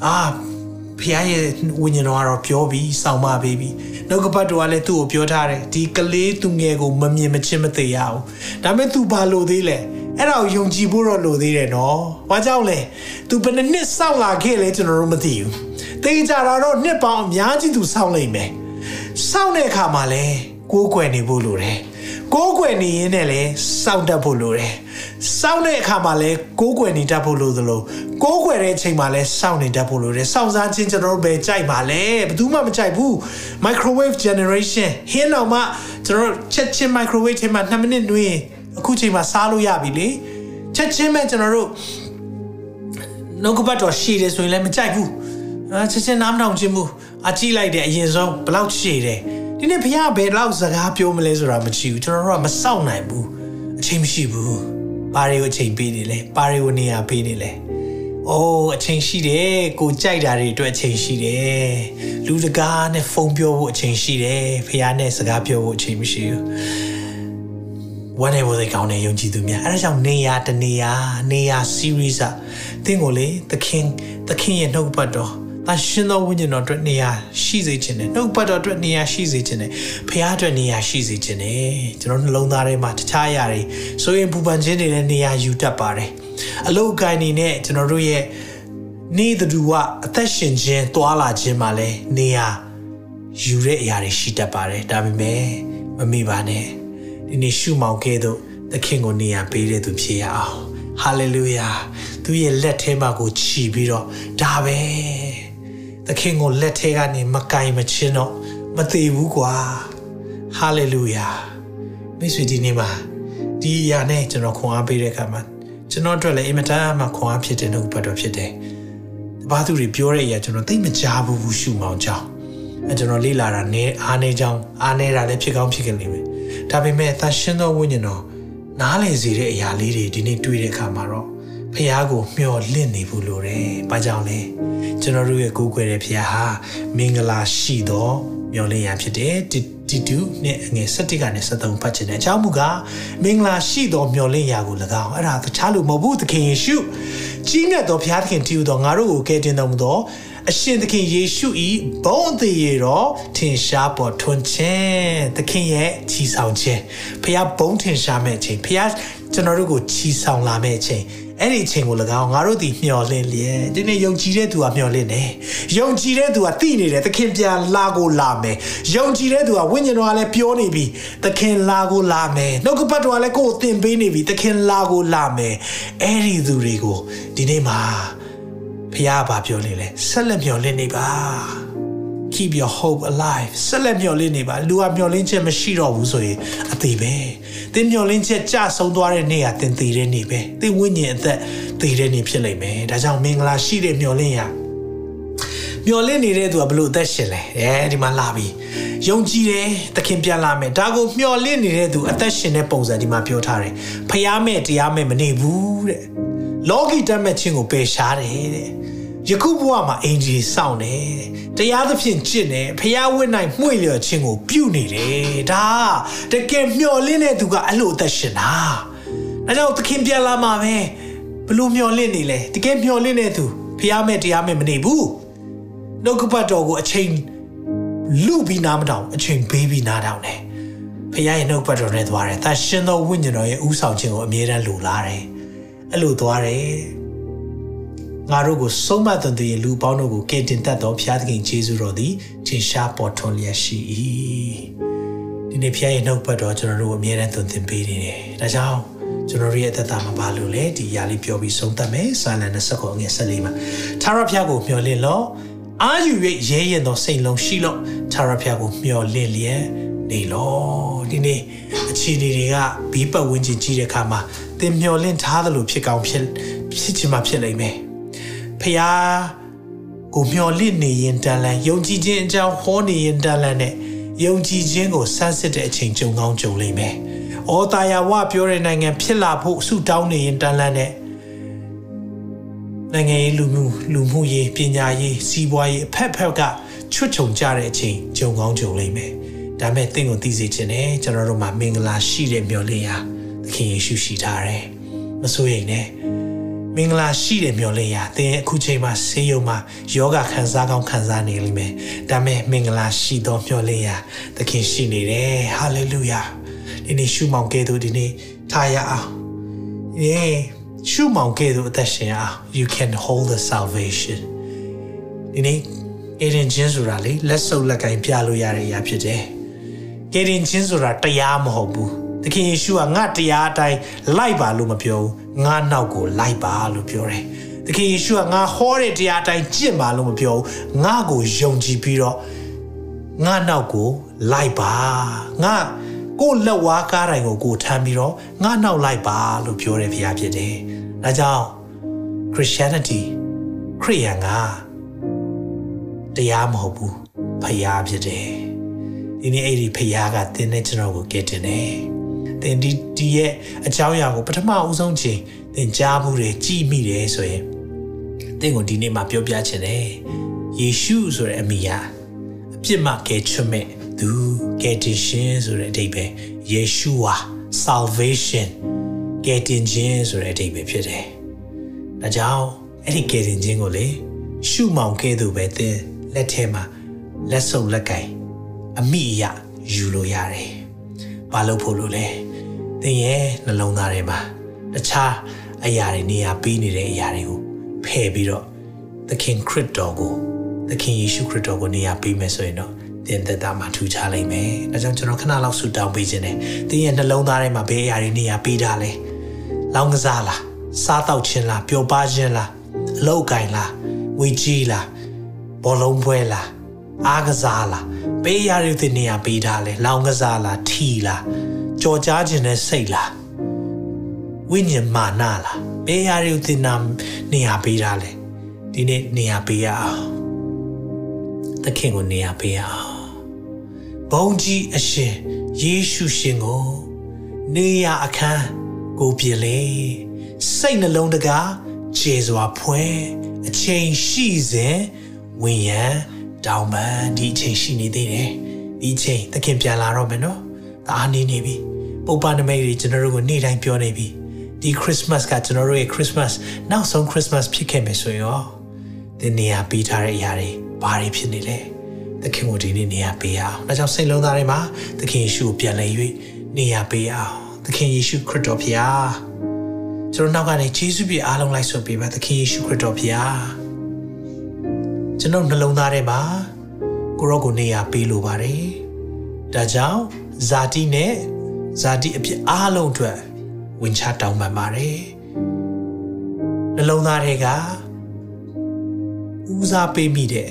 Speaker 2: အာဖခင်ရဲ့ဝိညာဉ်တော်ကတော့ပြောပြီးစောင့်မပေးပြီး နှုတ်ကပတ်တော်ကလည်းသူ့ကိုပြောထားတယ်ဒီကလေးသူငယ်ကိုမမြင်မချင်းမသိရအောင်ဒါပေမဲ့ तू ဘာလို့သေးလဲအဲ့ဒါကိုယုံကြည်ဖို့တော့လိုသေးတယ်နော်။ဘာကြောင့်လဲ။ तू ဘယ်နှစ်စောင့်လာခဲ့လဲကျွန်တော်တို့မသိဘူး။သိကြတာတော့နှစ်ပေါင်းအများကြီး तू စောင့်လိုက်မယ်။စောင့်တဲ့အခါမှာလဲကိုးကွယ်နေဖို့လိုတယ်။ ကိုးကွယ်နေရင်လည်းစောင့်တတ်ဖို့လိုတယ်။စောင့်တဲ့အခါမှာလဲကိုးကွယ်နေတတ်ဖို့လိုသလိုကိုးကွယ်တဲ့အချိန်မှာလဲစောင့်နေတတ်ဖို့လိုတယ်။စောင့်စားခြင်းကျွန်တော်တို့ပဲကြိုက်ပါလဲ။ဘယ်သူမှမကြိုက်ဘူး။ microwave generation ဟင်းတော့မှကျွန်တော်တို့ချက်ချင်း microwave ထဲမှာ2မိနစ်တွင်းအခုချိန်မှာစားလို့ရပြီလေ။ချက်ချင်းပဲကျွန်တော်တို့နှုတ်ကပတ်တော်ရှည်တယ်ဆိုရင်လည်းမကြိုက်ဘူးအာချက်ချင်းနားမထောင်ခြင်းဘူးအကြည့်လိုက်တယ်အရင်ဆုံးဘလောက်ရှည်တယ် ဒီနေ့ဘုရားဘယ်လောက်စကားပြောမလဲဆိုတာမကြည့်ဘူးကျွန်တော်တို့ကမစောင့်နိုင်ဘူးအချိန်မရှိဘူးပါရီကိုအချိန်ပေးနေလဲပါရီကိုနေရာပေးနေလဲအိုးအချိန်ရှိတယ်ကိုကြိုက်တာတွေအတွက်အချိန်ရှိတယ်လူတကားနဲ့ဖုန်းပြောဖို့အချိန်ရှိတယ်ဖះနဲ့စကားပြောဖို့အချိန်မရှိဘူးဝမ်းနေဖို့သိကောင်းတဲ့ယုံကြည်သူများအဲဒါကြောင့်နေရာတနေရာနေရာ series อ่ะသင်ကိုလေသခင်သခင်ရဲ့နှုတ်ပတ်တော် အရှင်သောဝိညာဉ်တော်အတွက်နေရာရှိစေခြင်းနဲ့နှုတ်ပတ်တော်အတွက်နေရာရှိစေခြင်းနဲ့ဖခင်အတွက်နေရာရှိစေခြင်းနဲ့ကျွန်တော်နှလုံးသားထဲမှာတခြားအရာတွေဆိုရင်ပူပန်ခြင်းတွေလည်းနေရာယူတတ်ပါတယ်အလုတ်ကိုင်းနေနဲ့ကျွန်တော်တို့ရဲ့နေသူကအသက်ရှင်ခြင်းတွာလာခြင်းမှာလည်းနေရာယူတဲ့အရာတွေရှိတတ်ပါတယ်ဒါပေမဲ့မမေ့ပါနဲ့ဒီနေ့ရှုမောင်ကဲ့သို့သခင်ကိုနေရာပေးတဲ့သူဖြစ်ရအောင်ဟာလေလုယာသူရဲ့လက်ထဲမှာကိုခြီးပြီးတော့ဒါပဲ သခင်ကိုလက်ထဲကနေမကင်မချင်းတော့မသေးဘူးကွာဟာလေလုယာမိတ်ဆွေဒီနေ့မှာဒီအရာနဲ့ကျွန်တော်ခွန်အားပေးတဲ့အခါမှာကျွန်တော်အတွက်လည်းအင်မတန်မှခွန်အားဖြစ်တဲ့နှုတ်ပတ်တော်ဖြစ်တယ်တပါးသူတွေပြောတဲ့အရာကျွန်တော်သိမကြားဘူးဘူးရှုမောင်ကြောင်းအဲကျွန်တော်လေ့လာတာနဲ့အားနေကြောင်းအားနေတာလည်းဖြစ်ကောင်းဖြစ်ကြလိမ့်မယ်ဒါပေမဲ့သရှင်သောဝိညာဉ်တော်နားလည်စေတဲ့အရာလေးတွေဒီနေ့တွေ့တဲ့အခါမှာတော့ ဖះကိုမျှော်လင့်နေဘူးလို့တယ်။ဘာကြောင့်လဲ။ကျွန်တော်တို့ရဲ့ကိုးကွယ်တဲ့ဖះဟာမင်္ဂလာရှိသောမျှော်လင့်ရဖြစ်တယ်။တီတူနဲ့ငွေ7ကနေ73ဖတ်ချင်တဲ့အကြောင်းမူကားမင်္ဂလာရှိသောမျှော်လင့်ရာကို၎င်းအဲ့ဒါတခြားလို့မဟုတ်ဘူးသခင်ယေရှုကြီးမြတ်သောဘုရားသခင်တည်ဟူသောငါတို့ကိုကယ်တင်တော်မူသောအရှင်သခင်ယေရှု၏ဘုန်းသေးရတော့ထင်ရှားပေါ်ထွန်းခြင်းသခင်ရဲ့ချီဆောင်ခြင်းဖခင်ဘုန်းထင်ရှားမဲ့ခြင်းဖခင်ကျွန်တော်တို့ကိုချီဆောင်လာမဲ့ခြင်း အဲ့ဒီအချိန်ကို၎င်းငါတို့ဒီမျှော်လင့်လျက်ဒီနေ့ယုံကြည်တဲ့သူကမျှော်လင့်တယ်ယုံကြည်တဲ့သူကသိနေတယ်သခင်ပြန်လာကိုလာမယ်ယုံကြည်တဲ့သူကဝိညာဉ်တော်ကလည်းပြောနေပြီသခင်လာကိုလာမယ်နှုတ်ကပတ်တော်ကလည်းကိုယ်သင်ပေးနေပြီသခင်လာကိုလာမယ်အဲ့ဒီသူတွေကိုဒီနေ့မှာဖခင်ကပြောနေလဲဆက်လက်မျှော်လင့်နေပါ keep your hope alive ဆက်လက်မျှော်လင့်နေပါလူကမျှော်လင့်ချက်မရှိတော့ဘူးဆိုရင်အသေးပဲသင်မျှော်လင့်ချက်ကြဆုံးသွားတဲ့နေ့ကသင်သေးတဲ့နေ့ပဲသင်ဝိညာဉ်အသက်သေးတဲ့နေ့ဖြစ်လိမ့်မယ်ဒါကြောင့်မင်္ဂလာရှိတဲ့မျှော်လင့်ရမျော်လင့်နေတဲ့သူကဘလို့အသက်ရှင်လဲအဲဒီမှာလာပြီယုံကြည်တယ်သခင်ပြန်လာမယ်ဒါကိုမျော်လင့်နေတဲ့သူအသက်ရှင်တဲ့ပုံစံဒီမှာပြောထားတယ်ဖျားမဲ့တရားမဲ့မနေဘူးတဲ့လောကီတတ်မဲ့ခြင်းကိုပယ်ရှားတယ်တဲ့ ယခုဘဝမှာအင်ဂျီစောင့်တယ်တရားသဖြင့်ကျင့်တယ်ဖျားဝင့်နိုင်မှု့လျော်ခြင်းကိုပြုနေတယ်ဒါတကယ်မျော်လင့်တဲ့သူကအဲ့လိုအသက်ရှင်တာဒါကြောင့်သခင်ပြန်လာမှာပဲဘလို့မျော်လင့်နေလဲတကယ်မျော်လင့်တဲ့သူဖျားမဲ့တရားမဲ့မနေဘူးနှုတ်ကပတ်တော်ကိုအချိန်လူပြီးနားမတောင်အချိန်ပေးပြီးနားတောင်တယ်ဖခင်ရဲ့နှုတ်ပတ်တော်နဲ့သွားတယ်။ဒါရှင်သောဝိညာဉ်တော်ရဲ့ဥဆောင်ခြင်းကိုအမြဲတမ်းလိုလားတယ်။အဲ့လိုသွားတယ်။ ငါတို့ကိုဆုံးမသွန်သင်လူပေါင်းတို့ကိုကယ်တင်တတ်သောဘုရားသခင်ယေရှုတော်သည်ထင်ရှားပေါ်ထွန်းလျက်ရှိ၏။ဒီနေ့ဘုရားရဲ့နှုတ်ပတ်တော်ကျွန်တော်တို့အမြဲတမ်းသွန်သင်ပေးနေတယ်။ဒါကြောင့်ကျွန်တော်ရဲ့အသက်တာမှာဘာလို့လဲဒီຢာလေးပြောပြီးဆုံးသတ်မယ်။ဆာလန်29ငွေ14မှာသာရဘုရားကိုမျှော်လင့်လော့။အာယူ၍ရဲရင်သောစိတ်လုံးရှိလို့ခြာရဖျားကိုမျော်လင့်လျက်နေလို့ဒီနေ့အခြေအနေတွေကဘီးပတ်ဝန်းကျင်ကြီးတဲ့အခါမှာသင်မျော်လင့်ထားသလိုဖြစ်ကောင်းဖြစ်ဖြစ်ချင်မှဖြစ်လိမ့်မယ် ဖျားကိုမျော်လင့်နေရင်တန်လန်ယုံကြည်ခြင်းအကြောင်းဟောနေရင်တန်လန်နဲ့ယုံကြည်ခြင်းကိုစမ်းစစ်တဲ့အချိန်ကြုံကောင်းကြုံလိမ့်မယ်။အော်တာယာဝပြောတဲ့နိုင်ငံဖြစ်လာဖို့ဆုတောင်းနေရင်တန်လန်နဲ့နိုင်ငံရေးလူမှုလူမှုရေးပညာရေးစီးပွားရေးအဖက်ဖက်ကချွတ်ချုံကြတဲ့အချိန်ကြုံကောင်းကြုံလိမ့်မယ်။ဒါမဲ့တင့်ကိုသိစေခြင်းနဲ့ကျွန်တော်တို့မှာမင်္ဂလာရှိတဲ့မျှော်လင့်ရာသခင်ယေရှုရှိထားတယ်။မစိုးရိမ်နဲ့ မင်္ဂလာရှိတယ်မျော်လင့်ရသင်အခုချိန်မှာဆေးရုံမှာယောဂခံစားကောင်းခံစားနေလိမ့်မယ်ဒါမဲ့မင်္ဂလာရှိသောမျှော်လင့်ရသခင်ရှိနေတယ်ဟာလေလုယာဒီနေ့ရှုမောင်ကဲ့သို့ဒီနေ့ထားရအောင်ယေရှုမောင်ကဲ့သို့အသက်ရှင်အောင် you can hold the salvation ဒီနေ့အေရင်ချင်းဆိုတာလေလက်စုပ်လက်ကင်ပြလို့ရတဲ့အရာဖြစ်တယ်ကယ်တင်ချင်းဆိုတာတရားမဟုတ်ဘူးသခင်ယေရှုကငါတရားအတိုင်းလိုက်ပါလို့မပြောဘူး ငါနောက်ကိုလိုက်ပါလို့ပြောတယ်သခင်ယေရှုကငါဟောတဲ့တရားအတိုင်းကျင့်ပါလို့မပြောဘူးငါကိုယုံကြည်ပြီးတော့ငါနောက်ကိုလိုက်ပါငါကိုလက်ဝါးကားတိုင်းကိုကိုထမ်းပြီးတော့ငါနောက်လိုက်ပါလို့ပြောတဲ့ဘုရားဖြစ်တယ်ဒါကြောင့် Christianity ခရိယန်ကတရားမဟုတ်ဘူးဖယားဖြစ်တယ်ဒီနေ့အဲ့ဒီဖယားကတင်းနဲ့ကျွန်တော်ကိုကဲတင်တယ် တင်ဒီဒီရဲ့အကြောင်းအရာကိုပထမအဦးဆုံးချိန်တင်ကြားမှုတွေကြည်မိတယ်ဆိုရင်တင်ကိုဒီနေ့မှာပြောပြချင်တယ်ယေရှုဆိုတဲ့အမိယာအပြစ်မှကယ်ချွတ်မဲ့သူကယ်တင်ရှင်ဆိုတဲ့အဓိပ္ပာယ်ယေရှုဟာ salvation ကယ်တင်ခြင်းဆိုတဲ့အဓိပ္ပာယ်ဖြစ်တယ်ဒါကြောင့်အဲ့ဒီကယ်တင်ခြင်းကိုလေရှုမောင်ကဲ့သို့ပဲတင်လက်ထဲမှာလက်စုပ်လက်ကင်အမိအယယူလို့ရတယ်။ဘာလို့ဖို့လို့လဲ။ သင်ရဲ့နှလုံးသားထဲမှာတခြားအရာတွေနေရာပေးနေတဲ့အရာတွေကိုဖယ်ပြီးတော့သခင်ခရစ်တော်ကိုသခင်ယေရှုခရစ်တော်ကိုနေရာပေးမယ်ဆိုရင်တော့သင်သက်တာမှာထူခြားလိမ့်မယ်။ဒါကြောင့်ကျွန်တော်ခဏလောက်ဆူတောင်းပေးခြင်းနဲ့သင်ရဲ့နှလုံးသားထဲမှာဘယ်အရာတွေနေရာပေးထားလဲ။လောင်းကစားလား။စားတောက်ခြင်းလား။ပျော်ပါခြင်းလား။အလောက်ကိုင်လား။ဝေကြီးလား။ဘောလုံးပွဲလားအားကစားလားပေးရတဲ့တင်နေရာပေးထားလဲလောင်ကစားလားထီလား ကြော်ကြားခြင်းနဲ့စိတ်လားဝိညာဉ်မာနလားပေးရတဲ့တင်နာနေရာပေးထားလဲဒီနေ့နေရာပေးရအောင်သခင်ကိုနေရာပေးရအောင်ဘုန်းကြီးအရှင်ယေရှုရှင်ကိုနေရာအခန်းကိုပြင်လေစိတ်နှလုံးတကားခြေစွာဖွဲအချိန်ရှိစဉ်ဝင်ရန်တောင်းပန်ဒီအချိန်ရှိနေသေးတယ်ဒီအချိန်သခင်ပြန်လာတော့မယ်နော်ဒါအားနေနေပြီ ပုပ္ပနမိတ်တွေကျွန်တော်တို့ကိုနေ့တိုင်းပြောနေပြီဒီခရစ်စမတ်ကကျွန်တော်တို့ရဲ့ခရစ်စမတ်နောက်ဆုံးခရစ်စမတ်ဖြစ်ခဲ့မယ်ဆိုရင်ရောဒီနေရာပေးထားတဲ့အရာတွေဘာတွေဖြစ်နေလဲသခင်ကိုဒီနေ့နေရာပေးအောင်ဒါကြောင့်စိတ်လုံးသားတွေမှာသခင်ယေရှုကိုပြန်လည်၍နေရာပေးအောင်သခင်ယေရှုခရစ်တော်ဖျားကျွန်တော်နောက်ကနေယေရှုပြအားလုံးလိုက်ဆိုပေးပါသခင်ယေရှုခရစ်တော်ဖျားကျွန်တော်နှလုံးသားထဲမှာကိုရောကိုနေရာပေးလိုပါတယ်။ဒါကြောင့်ဇာတိနဲ့ ဇာတိအဖြစ်အားလုံးအတွက်ဝင်ချတောင်းပန်ပါတယ်။နှလုံးသားထဲကဦးစားပေးမိတဲ့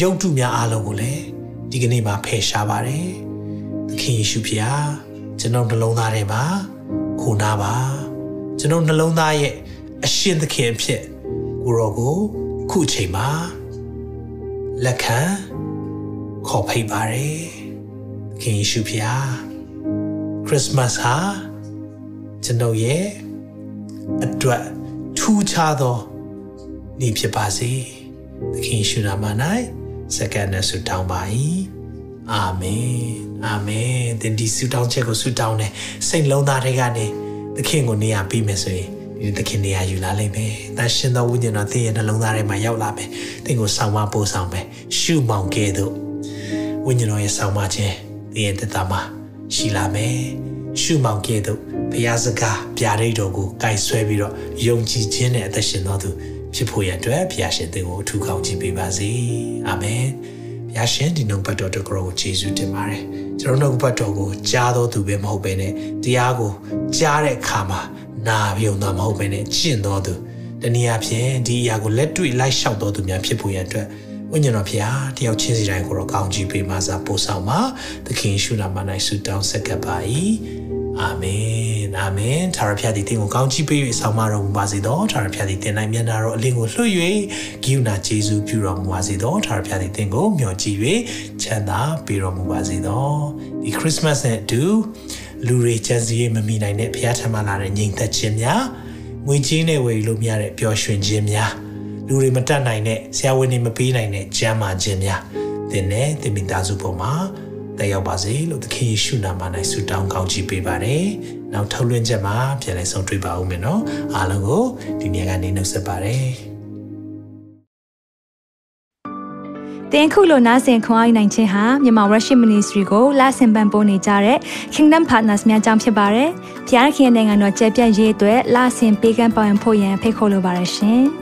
Speaker 2: ရုပ်တုများအားလုံးကိုလည်းဒီကနေ့မှာဖယ်ရှားပါတယ်။သခင်ယေရှုဖျားကျွန်တော်နှလုံးသားထဲမှာခိုနာပါကျွန်တော်နှလုံးသားရဲ့အရှင်သခင်အဖြစ်ကိုရောကိုခုချိန်မှာလက်ခံခေါ်ဖိတ်ပါတယ်ခင်ယေရှုဖျား ခရစ်စမတ်ဟာကျွန်တော်ရဲ့အတွက်ထူးခြားသောနေ့ဖြစ်ပါစေသခင်ယေရှုနာမ၌စက္ကန့်နဲ့ဆုတောင်းပါ၏အာမင်အာမင်တင်ဒီဆုတောင်းချက်ကိုဆုတောင်းတယ်စိတ်လုံးသားတွေကနေသခင်ကိုနေရာပေးမယ်ဆိုရင်ဒီသခင်နေရာယူလာလိမ့်မယ်။တန်ရှင်သောဝိညာဉ်တော်သင်ရဲ့နှလုံးသားထဲမှာရောက်လာမယ်။သင်ကိုဆောင်မပို့ဆောင်မယ်။ရှုမောင်ကဲ့သို့ဝိညာဉ်တော်ရဲ့ဆောင်မခြင်းသင်ရဲ့တသက်မှာရှိလာမယ်။ ရှုမောင်ကဲ့သို့ဘုရားစကားပြရိတ်တော်ကိုကြိုက်ဆွဲပြီးတော့ယုံကြည်ခြင်းနဲ့အသက်ရှင်တော်သူဖြစ်ဖို့ရအတွက်ဘုရားရှင်သင်ကိုအထူးကောင်းချီးပေးပါစေ။အာမင်။ဘုရားရှင်ဒီနှုတ်ပတ်တော်တကရောကိုယေရှုတင်ပါတယ်ကျွန်တော်နှုတ်ပတ်တော်ကိုကြားတော်သူပဲမဟုတ်ဘဲနဲ့တရားကိုကြားတဲ့အခါမှာနာပြုံတော့မဟုတ်ဘဲနဲ့ကျင့်တော်သူတနည်းအားဖြင့်ဒီအရာကိုလက်တွေ့လိုက်လျှောက်တော်သူများဖြစ်ဖို့ရန်အတွက် ဝိညာဉ်တော်ဖျားတယောက်ချင်းစီတိုင်းကိုတော့ကောင်းချီးပေးပါစားပို့ဆောင်ပါသခင်ရှုနာမ၌ဆုတောင်းဆက်ကပ်ပါ၏အာမင်အာမင်သာရဖျားသည်တင်ကိုကောင်းချီးပေး၍ဆောင်မတော်မူပါစေသောသာရဖျားသည်တင်နိုင်မျက်နာတော်အလင်းကိုလွှတ်၍ဂိယူနာဂျေဇုပြုတော်မူပါစေသောသာရဖျားသည်တင်ကိုမျှော်ကြည့်၍ချမ်းသာပေးတော်မူပါစေသောဒီခရစ်စမတ်နဲ့အတူလူတွေကြံစည်ရမမိနိုင်တဲ့ဘုရားထံမှလာတဲ့ညီသက်ခြင်းများငွေကြေးနဲ့ဝယ်လို့မရတဲ့ပျော်ရွှင်ခြင်းများ လူတွေမတတ်နိုင်တဲ့ဆရာဝန်တွေမပေးနိုင်တဲ့ကျမ်းမာခြင်းများသင်နဲ့သင်မိသားစုပေါ်မှာတတက်ရောက်ပါစေလို့သခင်ယေရှုနာမ၌ဆုတောင်းကောင်းချီးပေးပါတယ်။နောက်ထုတ်လွှင့်ချက်မှာပြန်လည်ဆုံတွေ့ပါဦးမယ်နော်။အားလုံးကိုဒီနေ့ကနေနှုတ်ဆက်ပါတယ်။
Speaker 1: တင်ခုလိုနာဆင်ခွန်အားနိုင်ခြင်းဟာမြန်မာ Worship Ministry ကိုလာဆင်ပန်ပိုးနေကြတဲ့ Kingdom Partners များအကြောင်းဖြစ်ပါတယ်။ဖျားခင်နိုင်ငံတော်ကျယ်ပြန့်ရေးအတွက်လာဆင်ပေးကမ်းပောင်းဖို့ရန်ဖိတ်ခေါ်လိုပါတယ်ရှင်။